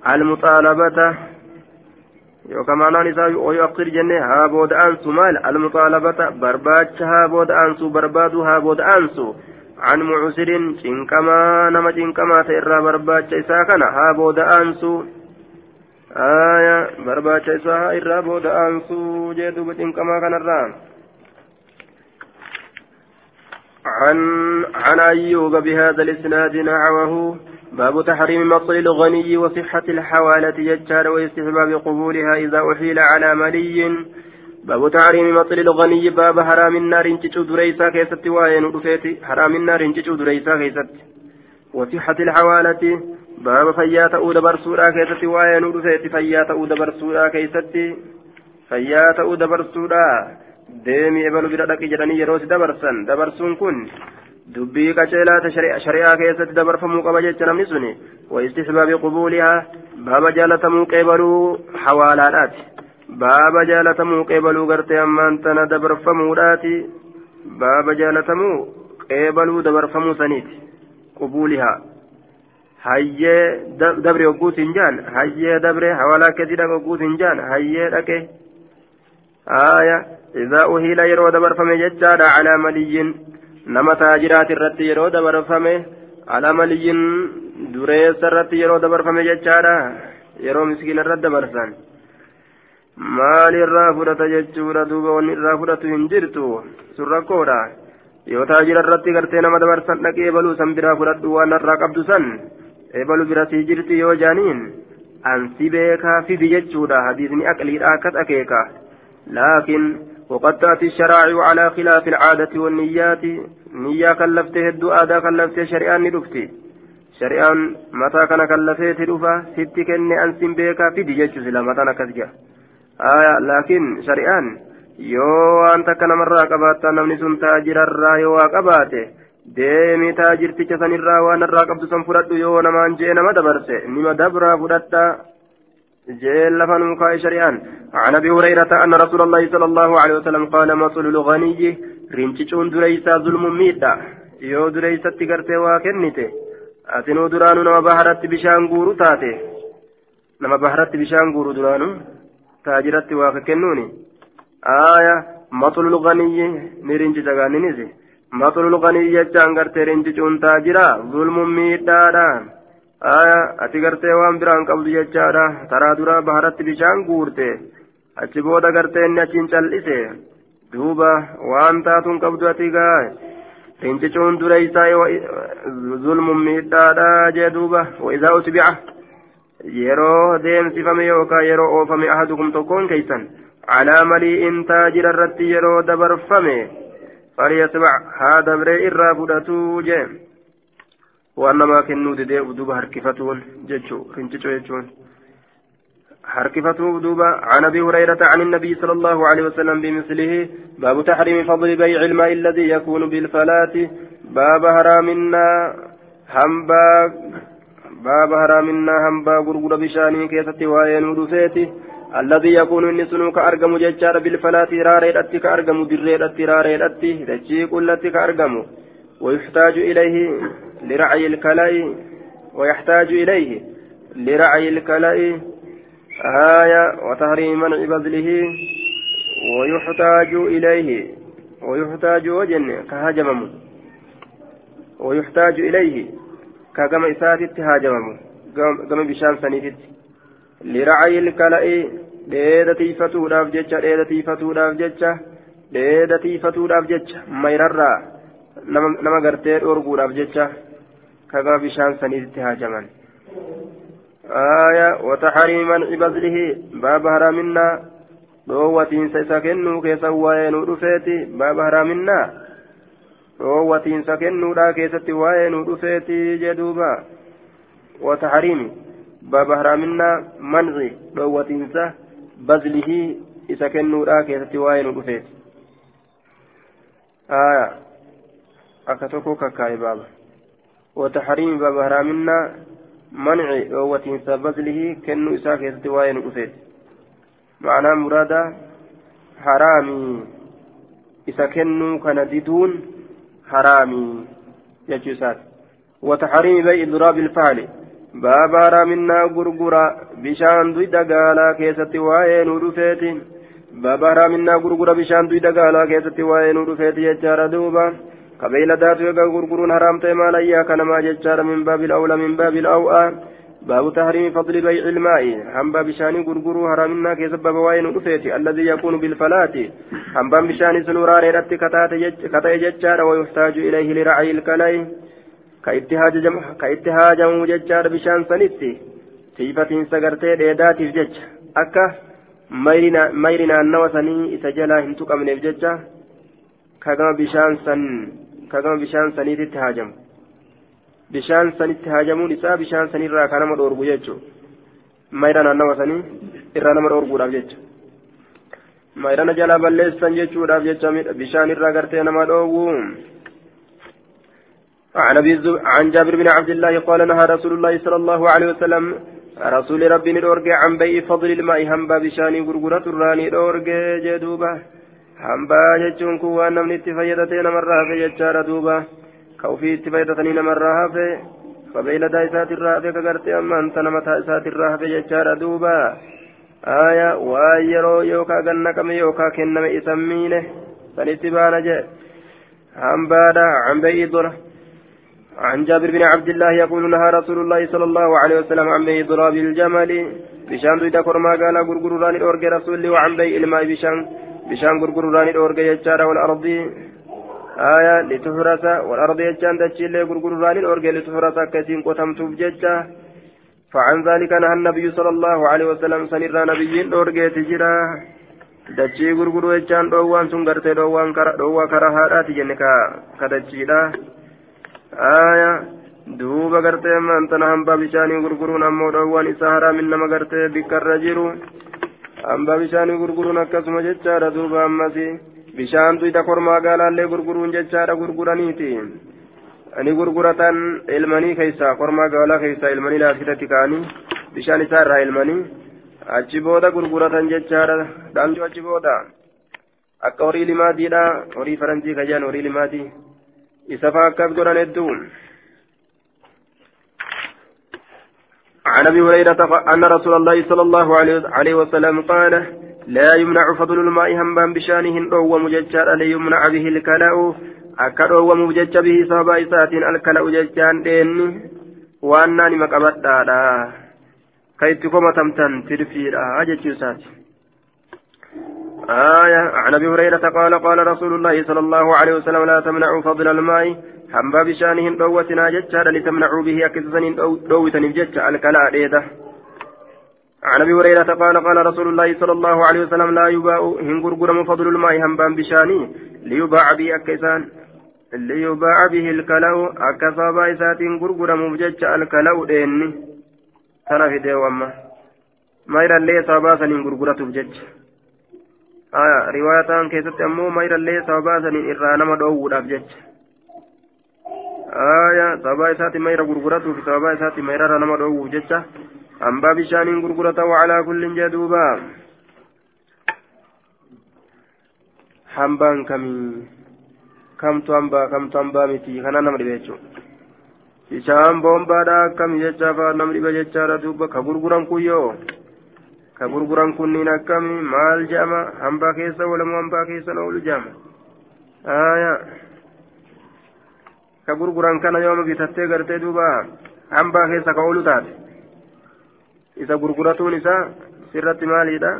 المطالبة يوكما نانسا ويؤخر جنة هابود أنسو مال المطالبة برباج هابود أنسو بربادو هابود أنسو عن معسر شنكما نما شنكما تيرا برباج إساكنا هابود أنسو آية برباج إساها إرا بود أنسو جدوب شنكما كان الرام عن عن أيوب بهذا الإسناد نحوه باب تحريم مصل الغني وصحة الحوالة يجار واستحباب قبولها إذا أحيل على ملي. باب تحريم مصل الغني باب حرام النار انتشو دريسا كيست وين رفيت حرام النار انتشو دريسا كيست. وصحة الحوالة باب فيات أود برسورا كيست وين رفيت فيات أود برسورا كيست. فيات أود برسورا deemii ebalu bira dhaqi jedhanii yeroo si dabarsan dabarsuun kun dubbii qaceelaata shari'aa keessatti dabarfamuu qaba jecha namni suni waistihbaabi qubuulihaa baaba jaalatamuu qeebaluu hawaalaadhaati baaba jaalatamuu qeebaluu gartee ammaan tana dabarfamuudhaati baaba jaalatamuu qeebaluu dabarfamuu saniiti qubuulihaa hayyee dabre ogguutiin jaan hayyee dabre hawalaa akkasii dhaqa ogguutiin jaan hayyee dhaqe haaya idaa uhiila yeroo dabarfame jechaadha calaa maliyyin nama taajiraati irratti yeroo dabarfame calaa maliyyin dureessa irratti yeroo dabarfame jechaadha. Yeroo miskiina irratti dabarsan maal irraa fudhata jechuudha? Duuba wanni irraa fudhatu hin jirtu. Sun rakkoodha yoo taajira irratti gartee nama dabarsan dhaqee ebaluu san biraa fudhadhu waan irraa qabdu san ebalu bira sii jirti yoo jaaniin ansi beekaa fidi jechuudha. Hadiisni aqliidha akkas akeeka laakiin وقد تأتي الشرائع على خلاف العادة والنيات نية كلفته الدو آدا كلفته شريان ندفتي شريان متى كان كلفته تدفا ستي كني أنسين بيكا في ديجيتش سلا متى نكسجا آية لكن waan takka namarraa qabaattaa namni sun taajirarraa yoo waa qabaate deemi taajirticha sanirraa waan irraa qabdu san fudhadhu yoo namaan jee nama dabarse nima dabraa fudhatta جيل لفن مكاي شريان عن ابي هريره ان رسول الله صلى الله عليه وسلم قال مثل الغني رنتشون دريسا ظلم ميدا يو دريسا تغرتي واكنته اتنو درانو نما بحرت بشان غورو تاتي نما بحرت بشان غورو درانو taajiratti waa kennuuni aaya maxulul ganiyyi ni rinci jagaanninisi maxulul ganiyyi jechaan gartee rincicuun taajira zulmuun miidhaadha aaya ati gartee waan biraan qabdu jechaadha taraa dura baharatti bishaan guurte achi booda gartee inni achiin cal'ise duuba waan taatuun qabdu ati gaa rincicuun dura isaa zulmuun miidhaadha jee duuba wa isaa usbica yeroo deemsifame yookaan yeroo oofame ahadukum tokkoon keeysan calaa malii'in taajira irratti yeroo dabarfame falyasbac haa dabree irraa fudhatuu jee namaa kennuu didee duuba harkifatuun jechuu rincico jechuun. حركفته دوبا عن ابي هريره عن النبي صلى الله عليه وسلم بمثله باب تحريم فضل بيع الماء الذي يكون بالفلاة باب هرامنا هنبا باب هرامنا هنبا غرغر بشاني كيستي وين ودفيتي الذي يكون النسن كأرقم ججار بالفلاة راريدتي كأرقم دريدتي راريدتي دجي كلتي كأرقم ويحتاج إليه لرعي الكلاء ويحتاج إليه لرعي الكلاء آية وتحريم منع بذله ويحتاج إليه ويحتاج وجن كهجمم ويحتاج إليه كما إساتت هاجمم كما بشان سنيفت لرعي الكلاء dheeda tiifatuudhaaf jecha dheeda tiifatuudhaaf jecha dheeda tiifatuudhaaf jecha mayrarraa nama gartee dhorguudhaaf jecha kagama bishaan saniitti haajaman آية وتحريم منع بذله باب هرامنا dhoowwatiinsa isa kennuu keessa waa'ee nu dhufeeti baaba haraaminna dhoowwatiinsa kennuudhaa keessatti waa'ee nu dhufeeti jedhuuba wataxariimi baaba haraaminna manci dhoowwatiinsa bazlihii isa kennuudhaa keessatti waa'ee nu dhufeeti akka tokko kakkaa'e baaba wataxariimi baaba haraaminna manci dhoowwatiinsa bazlihii kennuu isaa keessatti waa'ee nu dhufeeti معناه مرادا حرامي إذا كنوا كان ديدون حرامي يجوسات وتحريم بيع ضراب الفعل باب حرامنا غرغرا بشان دوي دغالا كيستي واي نور فيتين باب حرامنا غرغرا بشان دوي دغالا كيستي واي نور فيتي يجار دوبا قبيل ذات يغا غرغرون حرام تيما لا كنما جچار من باب الاولى من باب الاوئى باب تحريم فضل بيع الماء حنبا بشان غرغرو حرامنا كيسب بواين رفيتي الذي يكون بالفلاة حنبا بشان سنوران رت كتا ججار ويحتاج إليه لرعي الكلاي كاتهاج جم كاتهاج ججار بشان سنتي تيفتين سغرتي ديداتي جج أكا ميرنا ميرنا النوسني إسجلا هنتو كمنيف ججا كما بشان سن كما بشان سنيتي تهاجم bishaan sanitti haajamuun isaa bishaan sanirraa kan nama dhoorgu jechuudha mayra naannawa sanii irraa nama dhoorguudhaaf jecha mayrana jalaa balleessan jechuudhaaf jecha bishaan irraa gartee nama dhoowwu عن عن جابر بن عبد الله قال نهى رسول الله صلى الله عليه وسلم رسول ربي ندورج عن بيع فضل الماء هم بشاني غرغرة الراني دورج جدوبة hambaa jechuun kun waan namni itti fayyadate namarraa hafe jechaadha duuba ka ofii itti fayyadatanii namarraa hafe ka beeyladaa isaatirraa hafe ka gartee ammaan tana mataa isaatirraa hafe jechaadha duuba aya waan yeroo yookaa gannaqame yookaa kenname isan miine sanitti baana jee hambaadha hambee idura عن جابر بن عبد الله يقول نهى رسول الله صلى الله عليه وسلم عن بيع ضراب الجمل بشان دويدا كرما قال غرغران الاورج رسول وعن بيع الماء بشان بشان غرغران الاورج يجار والارض آية لتفرس والارض يجان دجيل غرغران الاورج لتفرس كثير قتم تبججا فعن ذلك نهى النبي صلى الله عليه وسلم سنر نبي الاورج تجرا dachii gurguruu jechaan dhoowwaan sun gartee dhoowwaa karaa haadhaati jenne ka dachiidha aya duuba gartee maantana hambaa bishaanii gurguruun ammoo dhoowwaan isaa haraamin nama gartee bikkarra jiru hambaa bishaanii gurguruun akkasuma jechaadha duuba ammasi bishaan tuyda kormaa gaalaallee gurguruun jechaadha gurguraniiti ani gurguratan ilmanii keeysa kormaa gaalaa keeysa ilmanii laaskitatti ka'anii bishaan isaa irraa ilmanii achi booda gurguratan jechaadha dhaamchuu achi booda akka horii limaatiidha horii faranjii kajaan horii limaatii isa faa akkas godhan hedduu عن أبي هريرة أن رسول الله صلى الله عليه وسلم قال لا يمنع فضل الماء همبان بشانهن أو مججر ليمنع به الكلاء. أكد أو به صابا إسات الكلاء ججان دين. وأنني مقبتا كيتكم تمتن ترفيرا أجج آية عن أبي هريرة قال قال رسول الله صلى الله عليه وسلم لا تمنعوا فضل الماء. Hambaa bishaanihin dhoowwatinaa jechaadha litamnacuu bihi akkasisaniin dhoowwitaniif jecha alkalaa dheeda. عن ابي هريره قال قال رسول الله صلى الله عليه وسلم لا يباع هنغرغرم فضل الماء همبان بشاني ليباع به اكيسان ليباع به الكلاو اكسابا اسات غرغرم بجج الكلاو ديني ترى في ديو اما ما يرى لي صابا سنين غرغرته بجج آه رواية كيست امو ما يرى لي صابا إرانا دو بجج aya sababa isaati mayra gurguratuuf sababa isaati mayrara nama dhoowwuuf jecha hambaa bishaaniin gurgurata wacalaa kullin jee duuba hambaan kamii kamtu hambaa kamtu hambaa miti kana nama dhibe jechuudha bishaan boombaadha akkami jecha faa nama dhibe jechaadha duuba ka gurguran kun yoo ka gurguran kunniin akkami maal jedhama hambaa keessa oolamu hambaa keessa oolu jedhama aya ka gurguran kana yooma bitattee gartee duuba hambaa keessa ka oolu taate isa gurguratuun isaa sirratti maaliidha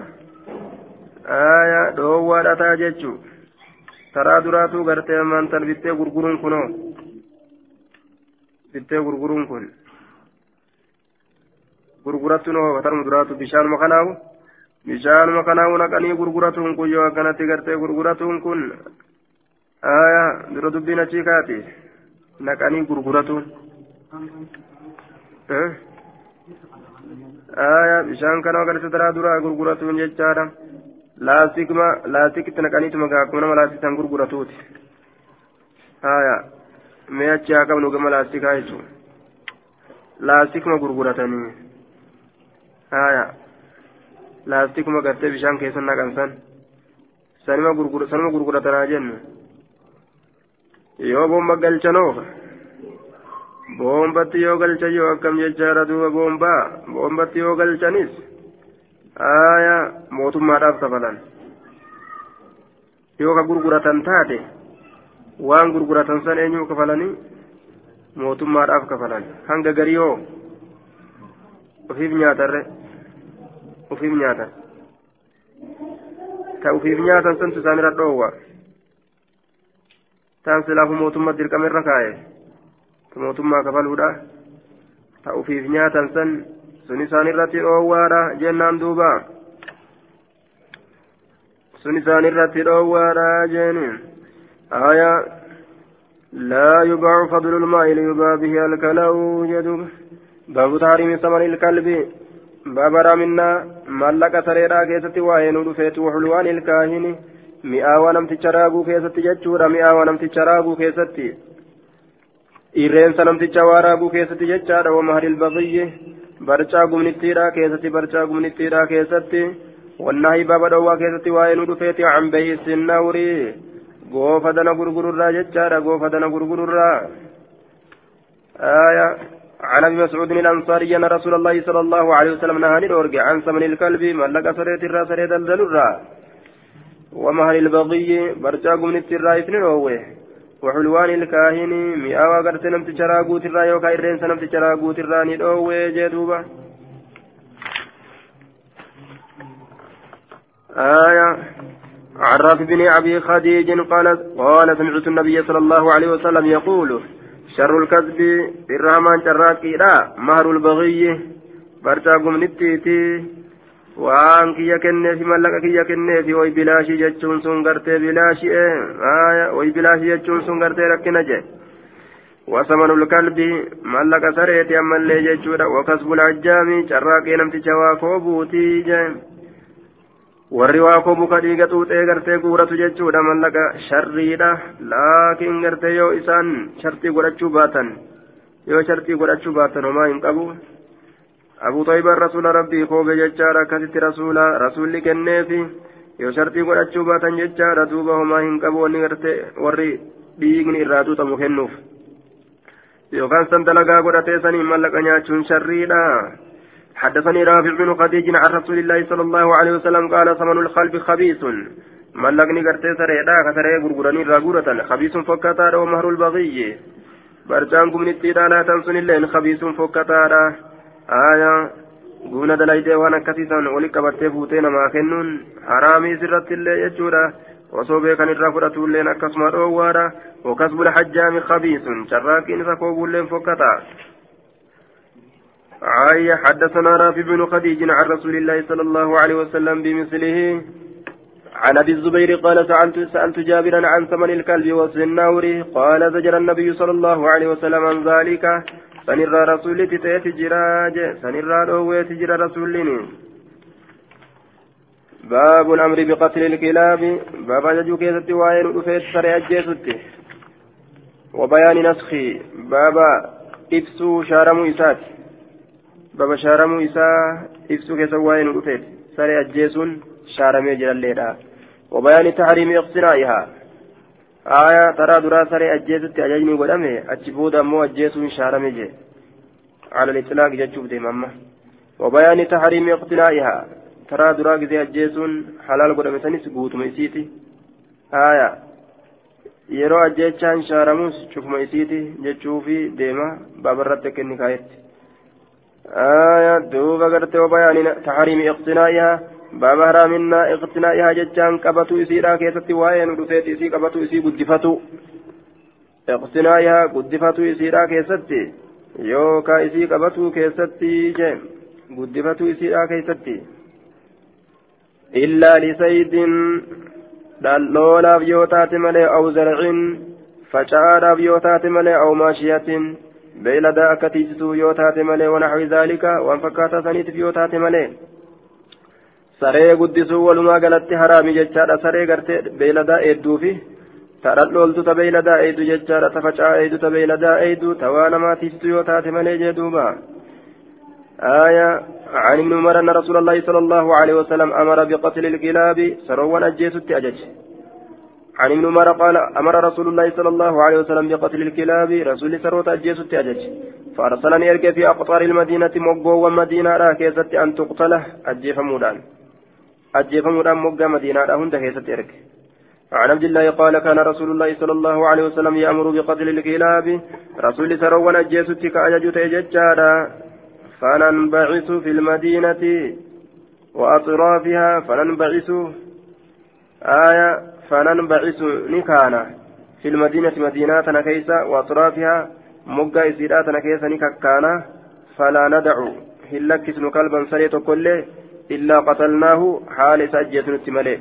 aya dhoowwaadha taa jechuu taraa duraatuu gartee ammaantan bittee gurguruun kunoo bittee gurguruun kun gurgurattuun hoo katarmu duraatu bishaanuma kanaawu bishaanuma kanaawu naqanii gurguratuun kun yoo akkanatti gartee gurguratuun kun aya dura dubbiin achii kaati naqanii gurguratuun aya bishaan kana agarsiisa taraa duraa gurguratuun jechaadha laastikma laastikitti naqaniituma akkuma nama laastikan gurguratuuti aya mee achi haa qabnu gama laastikaa jechuun laastikuma gurguratanii aya laastikuma gartee bishaan keessa naqan san sanuma gurguratanaa jennu yoo boomba galchanoo boombatti yoo galchan yoo akkam jechaadha duuba boombaa boombatti yoo galchanis aya mootummaadhaaf kafalan yoo ka gurguratan taate waan gurguratan san eenyuu kafalanii mootummaadhaaf kafalan. Hanga garii ufiif nyaatarre ufiif nyaatan ka ufiif nyaatan santu isaanirra dhoowwa taan silaafu mootummaa dirqamerra kaa'e. Mootummaa kafaluudha ta ufiif nyaatan san sun isaan irratti dhoowwaadha jennaan duuba. Sun isaan irratti dhoowwaadha jeeniin aya laa yubaacu fadlu lmaa'i liyubaa bihi alkalau jedhuuba baabu taariimi samani ilkalbi baaba raaminaa maallaqa sareedhaa keessatti waa'ee nu dhufeetu waxulwaan ilkaahini mi'aawaa namticha raaguu keessatti jechuudha mi'aawaa namticha raaguu keessatti irreensa namticha waa raaguu keessatti jechaadha wama hadil baqiyyi barcaa gumnittiidha keessatti barcaa gumnittiidha keessatti دوا كيستي وين دفيت عن بيع النور غوفا دنا غرغر الرا جتشارا غوفا دنا غرغر الرا آية عن ابي مسعود الانصاري ان رسول الله صلى الله عليه وسلم نهى عن ثمن الكلب ملك سريت الرا سريت الدلرا ومهل البغي برجا قمنت الرا اثنين وحلوان الكاهن مئة وقرت نمت شراغوت الرا يوكا إرين سنمت شراغوت الرا ندوه جدوبا آية. عرف بن أبي خديج قال قال سمعت النبي صلى الله عليه وسلم يقول شر الكذب الرحمن شراكي لا مهر البغي برتا قمنتيتي waan kiyya kenneefi mallaqa kiyya kenneefi oy bilaashii jechuun sun gartee bilaashi'e oy bilaashii jechuun sun gartee rakkina jee. Wasamanu lkalbi mallaqa sareeti ammallee jechuudha. Wakasbul ajjaami carraaqee namticha waa koobuutii jee. Warri waa koobuu ka dhiiga xuuxee gartee guuratu jechuudha mallaqa sharriidha. Laakiin gartee yoo isaan shartii godhachuu baatan yoo shartii godhachuu baatan homaa hin qabu. أبو طيب رسول ربي كوب ججارة كتت رسولا رسول كنيفي yoo shartii godhachuu baatan jechaadha. Duuba homaa hin qabu wanni garte warri dhiigni irraa tuutamu kennuuf. Yookaan san dalagaa godhatee saniin mallaqa nyaachuun sharriidha. حدثني رافع بن خديج عن رسول الله صلى الله عليه وسلم قال ثمن الخلب خبيث ملقني قرتي سريدا كسري غرغراني راغورة خبيث فكتا ومهر البغي برجانكم نتيدا لا تنسون اللين خبيث فكتا aayaa guuna dalaydee waan akkasiisan wali qabattee fuutee namaa kennuun haraamii sirratti illee jechuudha osoo beekan irraa fudhatulleen akkasuma dhoowwaadha وكسب الحجام خبيث شراكين فكوبولين فكتا عاية حدثنا رافع بن خديج عن رسول الله صلى الله عليه وسلم بمثله عن أبي الزبير قال سألت سألت جابرا عن ثمن الكلب والسناور قال زجر النبي صلى الله عليه وسلم عن ذلك. rasuullitti ta'eeti jira je sanirraa dhoowweeti jira rasuulliin باب الأمر بقتل الكلاب. باب ججو كيست وين رفيت سري أجيست وبيان نسخ باب إفسو شارمو إسات. باب شارمو إسا إفسو كيست وين رفيت سري أجيسون شارمي جلال وبيان تحريم اقتنائها aayaa taraa duraa saree ajjeesutti ajajni godhame achi booda ammoo ajjeesuun shaarame jee على الإطلاق جتشوف ديما أما وبيان تحريم اقتنائها ترى درا ጊዜ ajjeesuun halaal godhametanis guutuma isiiti aya yeroo ajjeechaan shaaramus cufuma isiiti jechuufi deema baabarratti akka inni آية دوبا قرت وبيان تحريم اقتنائها باب حرامنا اقتنائها ججان قبطو إسيرا كيست وآيان رفيت إسي قبطو إسي قدفتو اقتنائها قدفتو إسيرا كيست يوكا إسي قبطو كيست جيم قدفتو إسيرا كيست إلا لسيد دلولاف يوتات ملي أو زرع فشعاراف يوتات ملي أو ماشية beeyladaa akka tiisituu yoo taate malee wanaxwi zaalika waan fakkaataa saniitiif yoo taate malee saree guddisuu walumaa galatti haraami jechaadha saree gartee beeyladaa eedduufi tadhan dhooltu ta beeyladaa eeydu jechaadha ta facaa eeydu ta beeyladaa eeydu ta waa namaatiiftu yoo taate malee jee duuba آية عن ابن عمر أن رسول الله صلى الله عليه وسلم أمر بقتل الكلاب سروا أجيس أجج عن ابن عمر قال أمر رسول الله صلى الله عليه وسلم بقتل الكلاب رسول سروت أجيس أجج. فأرسلني أركي في أقطار المدينة مقبو ومدينة راكيزة أن تقتله أجيف مودان ajjeefamuudhaan moggaa madiinaadha hunda keessatti erge عن عبد الله قال كان رسول الله صلى الله عليه وسلم يأمر بقتل الكلاب رسول سروا نجيستك أججت ججادا فننبعث في المدينة وأطرافها فننبعث. آية فننبعث نكانا في المدينة مدينة كيسة وأطرافها مقا إسيرات كيسة نكانا فلا ندع هلك اسم كلبا سريت كله إلا قتلناه حال سجيت نتملي.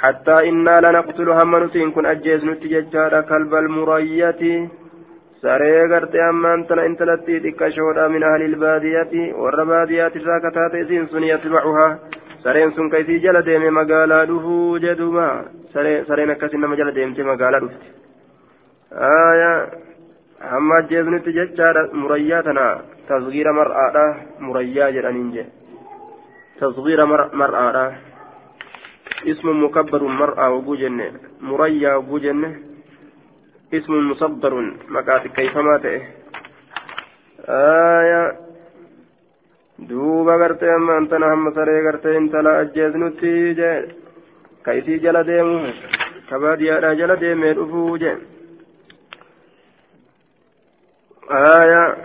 حتى إنا لنقتل هم نتين كن أجيز نتججار كلب المرية. saree gartee ammaan tana intalattii xiqqashoodha min ahli ilbaadiyaati warra baadiyaati irraa kataate isiin sareen sun ka isii jala deeme magaalaa dhufuu jedhuma sareen akkasin nama jala deemte magaalaa dhufte hamma ajjeesnutti jechaadha murayyaa tana tasgiira mar'aadha murayyaa jedhaniin jedhe تصغير مرأة اسم مكبر مرأة وجوجن مريا وجوجن اسم مصدر مكات كيفما تئه آية duuba gartee amma antana hamma saree gartee intala ajjeesnutti jee ka isii jala deemu ka baadiyyaadhaa jala deemee dhufuu jee آية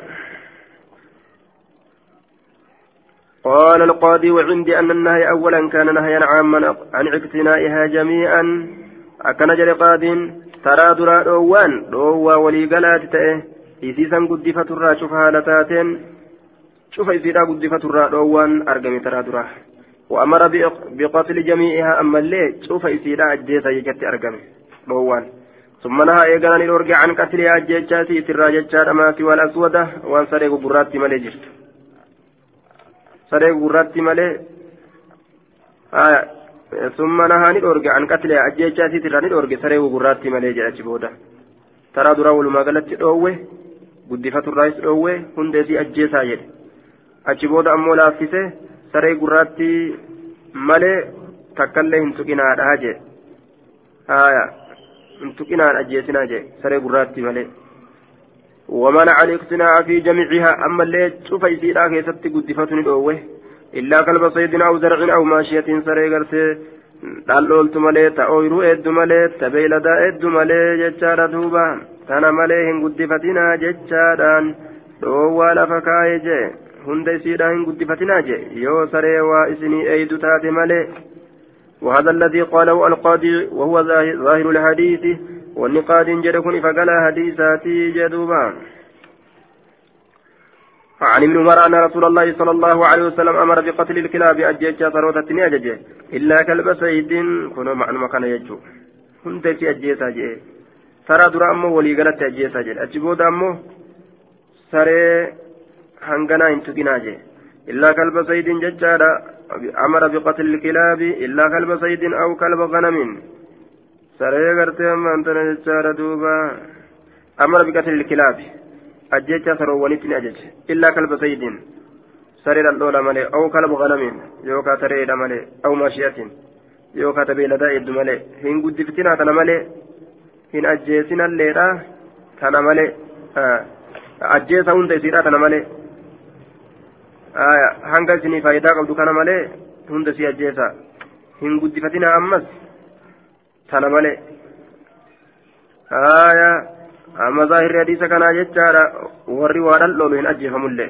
قال القاضي وعندي أن النهي أولا كان نهيا عاما عن اقتنائها جميعا أكن جري قاد ترى درا دوان دوا ولي قلات تأه إسيسا قدفة الرا شوف هالتاتين شوف إسيرا قدفة الرا دوان أرقمي ترى درا وأمر بقتل جميعها أما اللي شوف إسيرا أجيسا يجت أرقمي دوان ثم نهى إيقانا نرجع عن قتلها أجيشاتي ترى جتشار أماتي والأسودة وأن سرق براتي ملجرت saree gurraatti malee summa nahaa ni dhoorge an qatlee ajjeechaasiit irraa ni dhoorge saree gurraatti malee jedhachi booda taraa duraa walumaa galatti dhoowwe guddifaturraayis dhoowwe hundeesii ajjeesaa jedhe achi booda ammoo laaffise saree gurraatti malee takkallee hin tuqinaadhaa jedhe haya hin tuqinaan ajjeesinaa jedhe saree gurraatti malee ومنع الاقتناع في جميعها أما اللي تشوف يسيرا كيست قدفتني الأوه إلا كلب صيد أو زرع أو ماشية سري قرتي dhaallooltu malee ta ooyiruu hedduu malee ta beeyladaa hedduu malee jechaadha duuba tana malee hin guddifatinaa jechaadhaan dhoowwaa lafa kaa'ee jee hin guddifatinaa jee? Yoo saree waa isinii eeydu taate malee. وهذا الذي قاله القاضي وهو ظاهر الحديث. والنقاد جد كن فقال حديثاتي جدوبا. عن ابن عمر أن رسول الله صلى الله عليه وسلم أمر بقتل الكلاب أجيتشا ثروة أججه إلا كلب سيد كن معنى مكان يجو. كنت في أجيتا جي. ترى درا أمو ولي قلت أجيتا جي. أجبود أمو سري هنغنا انتقنا جي إلا كلب سيد ججارا أمر بقتل الكلاب إلا كلب سيد أو كلب غنم saree gartee ammaan tana jechaadha duuba amara biqatil kilaabi ajjecha saroowwanitti ni ajaje illaa kalba sayyidiin saree dhaldhoola malee aw kalba ganamiin yookaa tareedha malee aw maashiyatiin yookaa tabeeladaa hedduu malee hin guddiftinaa tana malee hin ajjeesinalleedha tana malee ajjeesa hunda isiidha tana malee hanga isinii faayidaa qabdu kana malee hunda si ajjeesa hin guddifatinaa ammas tana malee haaya amma zaahirri hadiisa kanaa jechaadha warri waa dhaldhoolu hin ajjeefamullee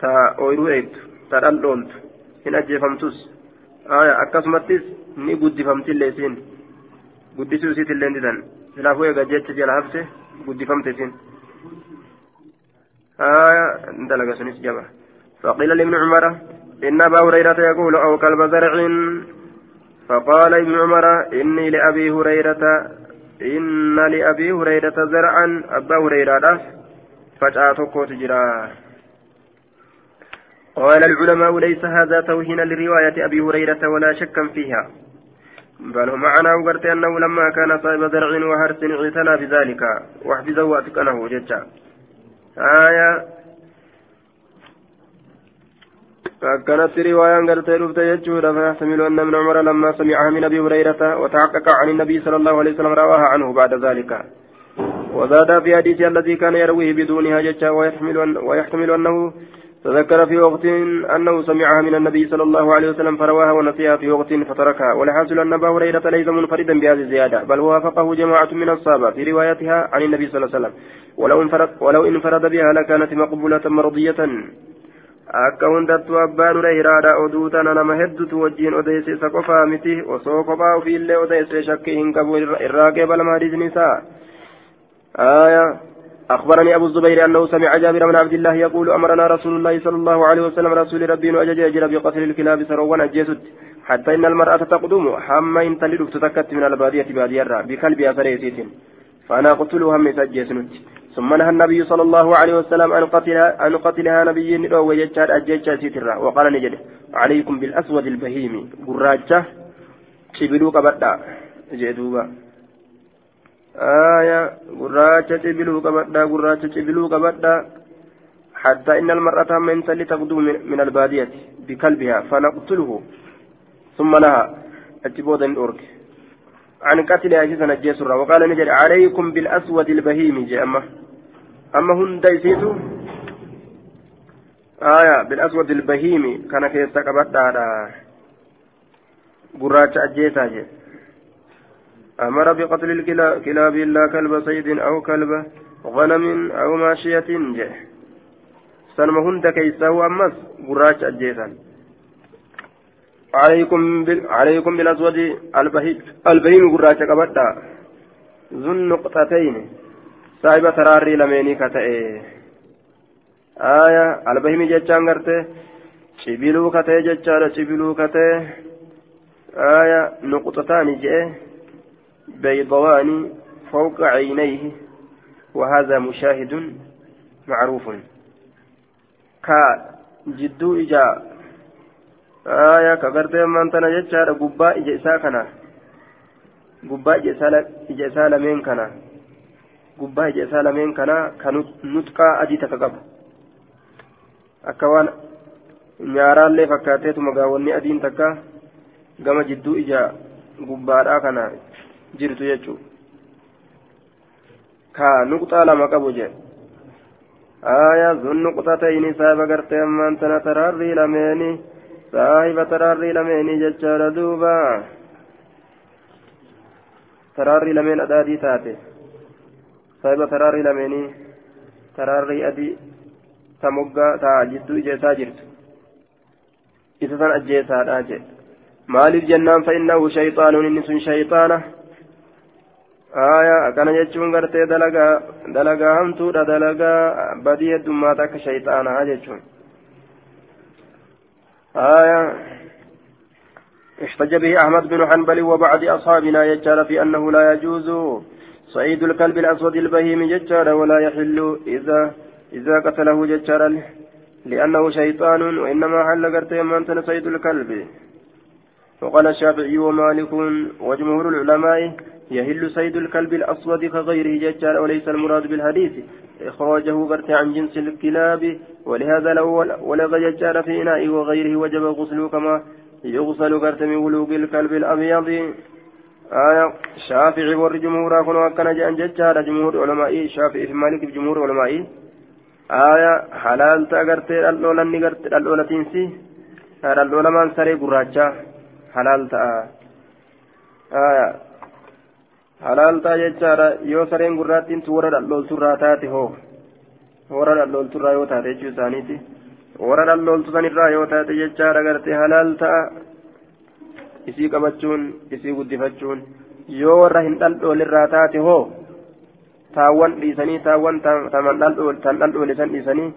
ta ooyiruu eegdu ta dhaldhooltu hin ajjeefamtus haaya akkasumattis ni guddifamtillee isiin guddisuu isiitillee didan silaafuu eega jecha jala hafte guddifamte isiin haaya dalaga sunis jaba فقيل لابن عمر إن أبا هريرة يقول أو كلب زرع. فقال ابن عمر إني لأبي هريرة إن لأبي هريرة زرعا. أبا هريرة فجأة تجرى قال العلماء ليس هذا توهينا لرواية أبي هريرة ولا شكا فيها. بل معنا وقرت أنه لما كان صاحب زرع وهرس اعتنى بذلك. واحفظه واتقنه جدا آية فكانت رواية قالت رفت يجود فيحتمل أن ابن عمر لما سمعها من أبي هريرة وتحقق عن النبي صلى الله عليه وسلم رواها عنه بعد ذلك. وزاد في حديث الذي كان يرويه بدونها ججا ويحتمل, أن ويحتمل أنه تذكر في وقت أنه سمعها من النبي صلى الله عليه وسلم فرواها ونسيها في وقت فتركها. والحاصل أن أبا هريرة ليس منفردا بهذه الزيادة بل وافقه جماعة من الصحابة في روايتها عن النبي صلى الله عليه وسلم. ولو انفرد, ولو انفرد بها لكانت مقبولة مرضية. Akka hundattuu abbaan hureyraadha oduu tana nama heddutu wajjiin odeyse isa qofaa miti. Osoo kophaa ofiillee odeyse shakkii hin qabu irraa qeebalama hadiisni isaa. آية أخبرني أبو الزبير أنه سمع جابر بن عبد الله يقول أمرنا رسول الله صلى الله عليه وسلم رسول ربي أجج أجل بقتل الكلاب سروا أجيسد حتى إن المرأة تقدم حما إن تلد تتكت من البادية بادية بكلبها فريسيت فأنا قتلها من سجيسنت ثم نهى النبي صلى الله عليه وسلم أن قتلها أن قتلها نبي ويجتهد أجيتها سترا وقال نجد عليكم بالأسود البهيم. قراجة. شبلوك بدأ جدوبا آية. قراجة شبلوك بدأ قراجة شبلوك بدأ حتى إن المرأة من تلي تغدو من البادية بكلبها فنقتله. ثم نهى. أجبودا أورك. عن قتل عزيزا الجسر وقال نجد عليكم بالأسود البهيم. جاء أما أما هن ديسيتو آية بالأسود البهيم كان كيسا قبط قراج أجيسا جاء أمر بقتل الكلاب إلا كلب صيد أو كلب غنم أو ماشية جاء سنما هند كيسا وأمس قراج أجيسا عليكم. عليكم بالأسود البهيم قراج قبط ذو النقطتين. saahiba taraarrii lameenii ka ta'e aya albahimi jechaan garte cibiluu ka ta'e jechaadha cibiluu ka ta'e aya nuqxataani je'e بيضوان فوق عينيه وهذا مشاهد معروف كا جدو إجا آية كغرتي من تنا جتشار قبا إجا إسا كنا قبا إجا إسا لمن كنا gubbaa ija isaa lameen kanaa kan nutqaa adii takka qabu akka waan nyaaraallee fakkaateetuma gaawwanni adiin takka gama jidduu ija gubbaadhaa kana jirtu jechuudha ka nuqxaa lama qabu jedhe آية ذو النقطتين سايب قرتي أمان تنا تراري لميني سايب تراري لميني جتشار دوبا تراري لمين أدادي تاتي saahiba taraarrii lameenii taraarrii adii ta moggaa ta jidduu ijeessaa jirtu isa san ajjeesaadha jedhe maaliif jennaan fa'innahu shayxaanuun inni sun shayxaana aayaa akkana jechuun gartee dalagaa dalagaa hamtuudha dalagaa badii heddummaata akka shayxaanaa jechuun aayaa احتج به أحمد بن حنبل وبعض أصحابنا يجعل في أنه لا يجوز صعيد الكلب الأسود البهيم ججارا ولا يحل إذا إذا قتله ججارا لأنه شيطان وإنما حل قرتي من صيد الكلب. وقال الشافعي ومالك وجمهور العلماء يهل صيد الكلب الأسود كغيره ججارا وليس المراد بالحديث. إخراجه قرتي عن جنس الكلاب ولهذا لو ولغ ججار في إناء وغيره وجب غسله كما يغسل قرتي من ولوغ الكلب الأبيض. آية شافعي ور جمهورا كنوا أكنا جان ججارة جمهور علمائي شافعي في مالك جمهور علمائي آية؟ حلال تأغرتي الأولى نغرتي الأولى تنسي الأولى من سري قراجة حلال تأ. آية حلال تأ ججارة يو سرين قراتين تورا الأول تراتاتي هو. warra dhalloolturraa yoo taate jechuu isaaniiti warra dhallooltu sanirraa yoo taate jechaadha gartee halaal ta'a isii qabachuun isii guddifachuun yoo warra hin dhaldhoolirraa taate hoo taawwan dhiisanii taawwan tan dhaldhoole san dhiisanii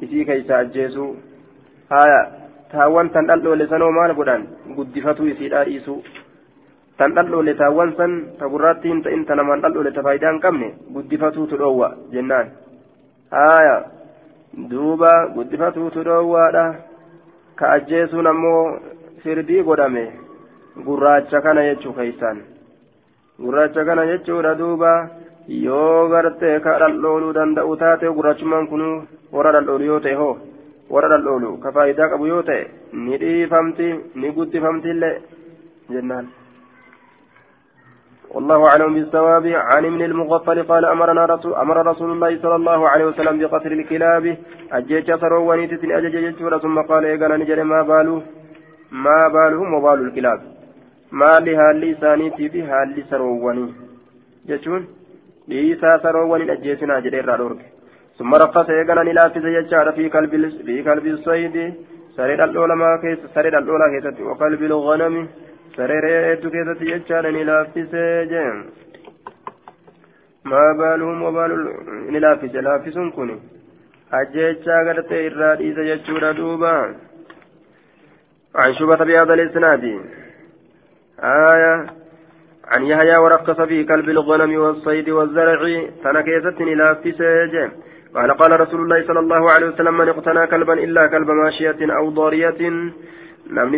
isii keeysa ajjeesuu. Haya taawwan tan dhaldhoole sanoo maal godhan? Guddifatuu isiidhaa dhiisuu. Tan dhaldhoole taawwan san ta gurraatti hin ta'in ta namaan dhaldhoole ta faayidaa hin qabne guddifatuutu dhoowwa jennaan. Haya duuba guddifatuutu dhoowwaadha. Ka ajjeesuun ammoo firdii godhame gurraacha kana jechuu keeysaan gurraacha kana jechuudha duuba yoo gartee ka dhaldhooluu danda'u taate gurraachummaan kun warra dhaldhoolu yoo ta'e hoo warra dhaldhoolu ka faayidaa qabu yoo ta'e ni dhiifamti ni guddifamti illee jennaan والله أعلم بالثواب عن ابن المغفل قال أمرنا رسول أمر رسول الله صلى الله عليه وسلم بقتل الكلاب أجيت سروا ونيتت أجج ثم قال إيقنا نجري ما باله ما بالهم وبال الكلاب maalli haalli isaaniitii fi haalli saroowwanii jechuun dhiisaa saroowwaniin ajjeesinaa jedhee irraa dhorge summa raffasa eegana ni laaffise jechaadha fi kalbi saydi saree dhaldhoolamaa keessa saree dhaldhoolaa keessatti wakalbi lganami saree re'eetu keessatti jechaadha ni laaffise jee maa baaluhum wabaalu ni laaffise laaffisuun kun ajjeechaa gartee irraa dhiise jechuudha duuba عن شبة بهذا الإسناد آية عن يحيى ورخص في كلب الغنم والصيد والزرع تنكيست إلى سيج قال قال رسول الله صلى الله عليه وسلم من اقتنى كلبا إلا كلب ماشية أو ضارية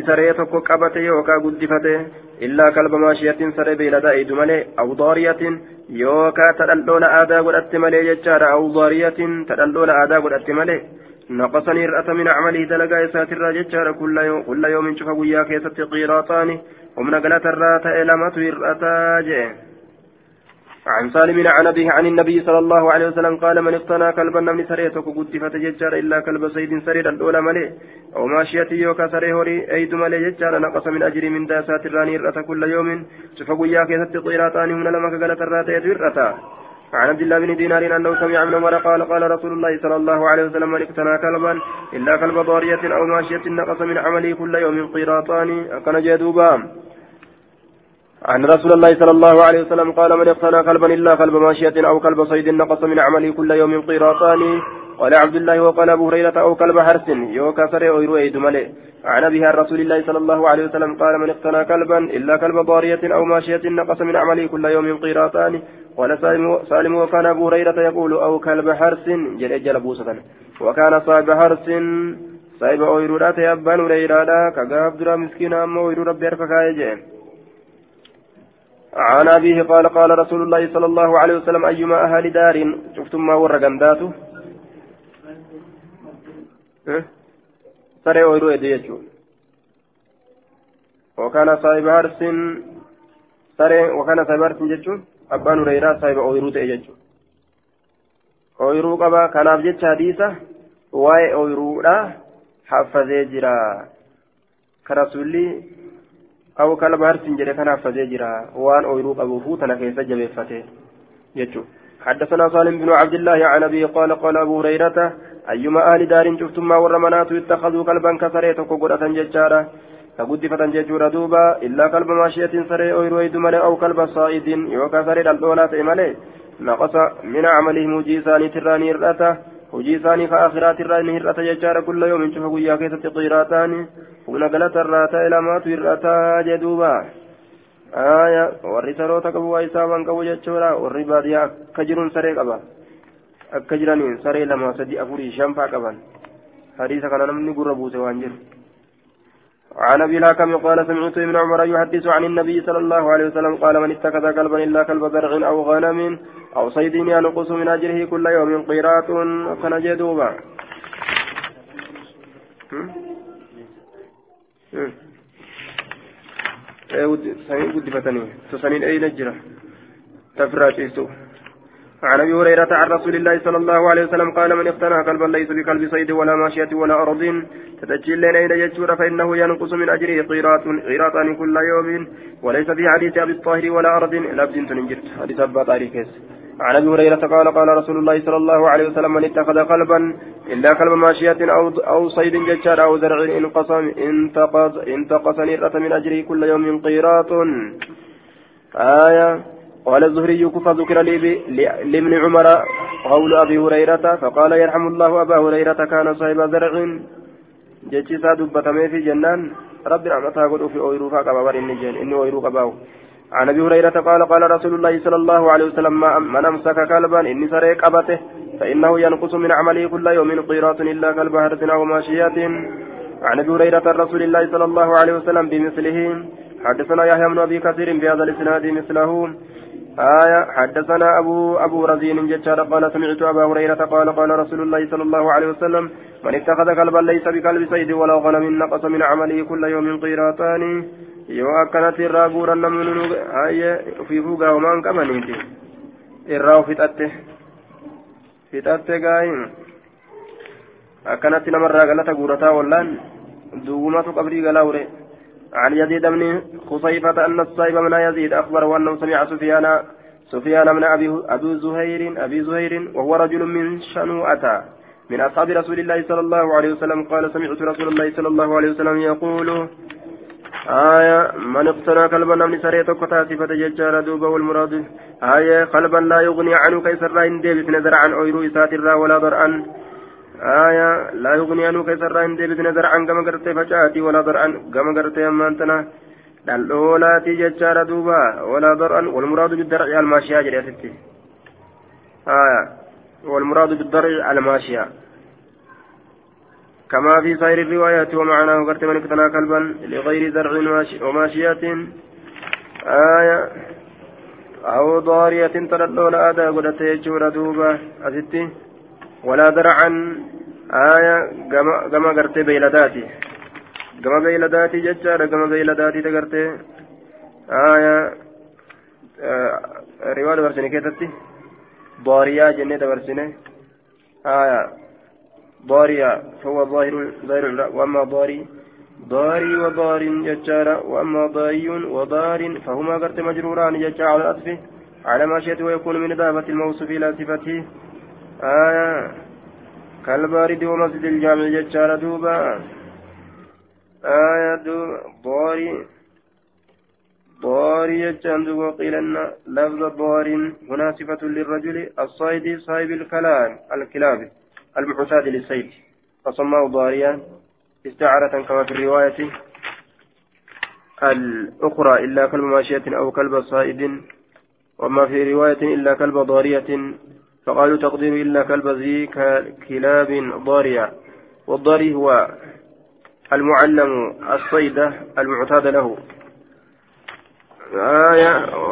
saree tokko qabate yookaan guddifate illaa kalba maashiyatiin saree beeylada eedu malee awdaariyatiin yookaan tadhaldhoola aadaa godhatte malee jechaadha awdaariyatiin tadhaldhoola aadaa godhatte malee naqasanii hir'ata min acmalii dalagaa isaatirraa jechaadha kulla yoomin cufa guyyaa keessatti qiiraaxaani ومن قلت الرات إلمت الرتاج عن سالم عن أبيه عن النبي صلى الله عليه وسلم قال من اقتنى كلبا نمني سريتك قد فتججار إلا كلب سيد سرير الأولى ملي. أو ماشية يوكا سري هوري أيد ملي ججار نقص من أجر من داسات الراني الرتا كل يوم. شفقوا ياك يثت قيراتان من لما قلت الرات يتورتا عن عبد الله بن دينار أنه سمع من عمر قال قال رسول الله صلى الله عليه وسلم من اقتنى كلبا إلا كلب ضارية أو ماشية نقص من عمله كل يوم قيراطان. أكن جدوبا. عن رسول الله صلى الله عليه وسلم قال من اقتنى كلبا إلا كلب ماشية أو كلب صيد نقص من عمله كل يوم قيراطان قال عبد الله وقال أبو هريرة أو كلب حرس يوكا سري أو يرويد ملئ عن أبيها رسول الله صلى الله عليه وسلم قال من اقتنى كلبا إلا كلب ضارية أو ماشية نقص من عمله كل يوم قيراطان قال سالم, سالم وكان أبو هريرة يقول أو كلب حرس جل جل بوسة وكان صاحب حرس صاحب أويرودات يبان هريرة كغاب درا مسكين أما أويرو ربي أركا عن أبيه قال قال رسول الله صلى الله عليه وسلم أيما أهل دار شفتم ما ورقنداته saree ooyiruu edde jechuudha وكان صاحب هرس سري وكان صاحب هرس jechuun abbaan hureyraa saahiba ooyiruu ta'e jechuudha ooyiruu qaba kanaaf jecha hadiisa waa'ee ooyiruudha haffazee jira karasuulli kalba harsin jedhe kan haffazee jira. Waan ooyiruu qabuufuu tana keessa jabeeffate jechuudha. حدثنا سالم بن عبد الله عن ابي قال قال ابو هريره أيما أهل دار شفتم ما ورمنات اتخذوا كلبا كسريت قدرة ججارة كقدفة ججورة دوبا إلا كلب ماشية سري أو يرويد ملي أو كلب صائد يوكا سري الأولى ملي نقص من عمله مجيساني تراني الرأته وجيساني فآخرات الراني الرأته ججارة كل يوم شوف قيا كيسة قيراتان ونقلت الرأته إلى ما ترأتا جدوبا آية warri saroota qabu waa isaa waan qabu jechuudha warri baadiyyaa akka jiruun saree qaba akka jiraniin saree lama sadi afurii shanfaa qaban hadiisa kana namni gurra buuse waan jiru عن أبي الهكم قال سمعت ابن عمر يحدث عن النبي صلى الله عليه وسلم قال من اتخذ كلبا إلا كلب زرع أو غنم أو صيد ينقص من اجره كل يوم قيرات فنجدوبا سنين قد سنين أين الجرة تفراش عن أبي هريرة عن رسول الله صلى الله عليه وسلم قال من اقتنى كلبا ليس بكلب صيد ولا ماشية ولا أرض. تتجل إلى يجور فإنه ينقص من اجره قيراط قيراطان كل يوم. وليس في حديث أبي الطاهر ولا أرض. لبس تنجرت حديث أبا طارق عن أبي هريرة قال قال رسول الله صلى الله عليه وسلم من اتخذ قلبا إلا كلب ماشية أو أو صيد ججار أو زرع انقسم انتقص انتقص من اجره كل يوم قيراط آية قال الزهري كفى ذكر لابن عمر قول أبي هريرة فقال يرحم الله أبا هريرة كان صاحب زرع. جتشيسا دبتمي في جنان. رب رحمتها قد في أويروفا قبابر إني إني أويرو قباو عن أبي هريرة قال قال رسول الله صلى الله عليه وسلم من أمسك كلبا إني سريك أبته فإنه ينقص من عمله كل يوم قيراط إلا كلب هرس أو ماشيات عن أبي هريرة رسول الله صلى الله عليه وسلم بمثله حدثنا يحيى بن أبي كثير بهذا الإسناد مثله. آية حدثنا أبو أبو رزين جدار قال سمعت أبا هريرة قال قال رسول الله صلى الله عليه وسلم من اتخذ كلبا ليس بكلب صيد ولا غنم نقص من عمله كل يوم قيراتان yoo akkanatti irraa guuran namni ofii fuugaa homaan qabaniiti irraa fixatte fixatte gaayin akkanatti namarraa galata guurataa wallaan duwwumatu qabrii galaa ure عن يزيد بن خصيفة أن الصائب من يزيد أخبره أنه سمع سفيان سفيان من أبي أبي زهير أبي زهير وهو رجل من شنوءة من أصحاب رسول الله صلى الله عليه وسلم. قال سمعت رسول الله صلى الله عليه وسلم يقول آية من اقتنى كلبا من سريت كتاتفة ججار دوبا والمراد آية قلبا لا يغني عنه كيسر لا يندب نزر عن أويرو إساتر ولا ضرعا. آية لا يغني عنه كيسر عند بن درعا كما قرت فجاتي ولا درعا كما قرت يمانتنا الأولى ججار دوبا ولا درعا والمراد بالدرع الماشية جريتي آية والمراد بالدرع الماشية. كما في سائر الروايات ومعناه قرت من اقتنى كلبا لغير زرع وماشية. آية أو ضارية تردون آدا قلت يجور دوبا. أستي ولا درعا. آية كما قرتي بيلداتي. كما بيلداتي ججارة كما بيلداتي تقرتي آية آه رواية برسنة كتبتي ضاريا جنة برسنة آية ضاريا فهو ظاهر ظاهر وأما ضاري ضاري وضار ججارا وأما ضاري وضار فهما قرت مجروران ججا على الأطف على ما شئت ويكون من إضافة الموصوف إلى صفته. آية كالبارد ومسجد الجامع ججارا دوبا. آية دوبا ضاري ضاري ججان وقيل أن لفظ ضار هنا صفة للرجل الصيد صاحب الكلام الكلاب المعتاد للصيد. فسماه ضاريا استعارة كما في الرواية. الأخرى إلا كلب ماشية أو كلب صائد. وما في رواية إلا كلب ضارية. فقالوا تقدير إلا كلب ذي كلاب ضارية والضاري هو المعلم الصيد المعتاد له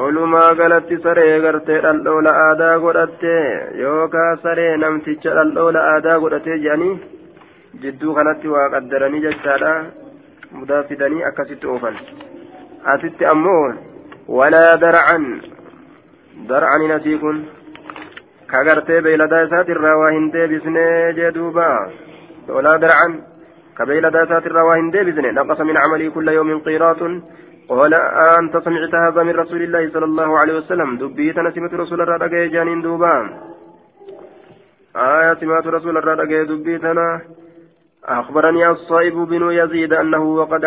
olumaa galatti saree gartee dhaldhoola aadaa godhatte yookaan saree namticha dhaldhoola aadaa godhatee jedhanii jidduu kanatti waa qaddaranii jechaadha mudaa fidanii akkasitti oofan asitti ammoo walaa dar'an dar'ani gartee beeyladaa isaatirraa waa hin deebisnee jee duuba walaa dar'an ka beeyladaa isaatirraa waa hin deebisne naqasa min camalii kulla yoomin أنت سمعت هذا من رسول الله صلى الله عليه وسلم. دبيت نسمة رسول الله رجع جانين دوبان آية سمعت رسول الله رجع دبيتنا أخبرني الصائب بن يزيد أنه وقد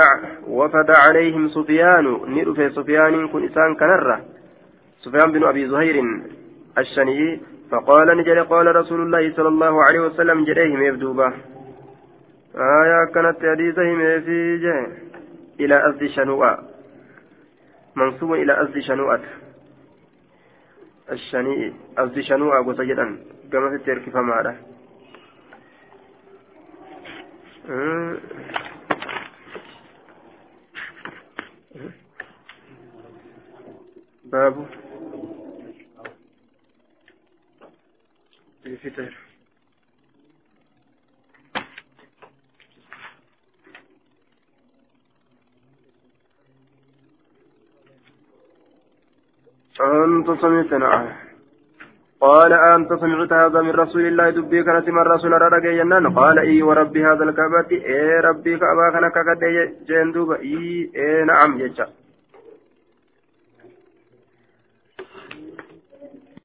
وفد عليهم سفيان. نرفع سفيان كن إسان كنرة. سفيان بن أبي زهير الشني فقال نجري قال رسول الله صلى الله عليه وسلم جريهم يبدوبا آية كانت حديثهم في جه إلى أسد شنوء. منصوب إلى أسد شنوءة الشنيء أسد شنوء وسجدا كما التركي فما باب الفطر أنت سمعتنا. قال أنت سمعت هذا من رسول الله دبي كانت من رسول الله قال إي وربي هذا الكعبة. إي ربي كعبة كان كقد جندوب. إي إي نعم يجا.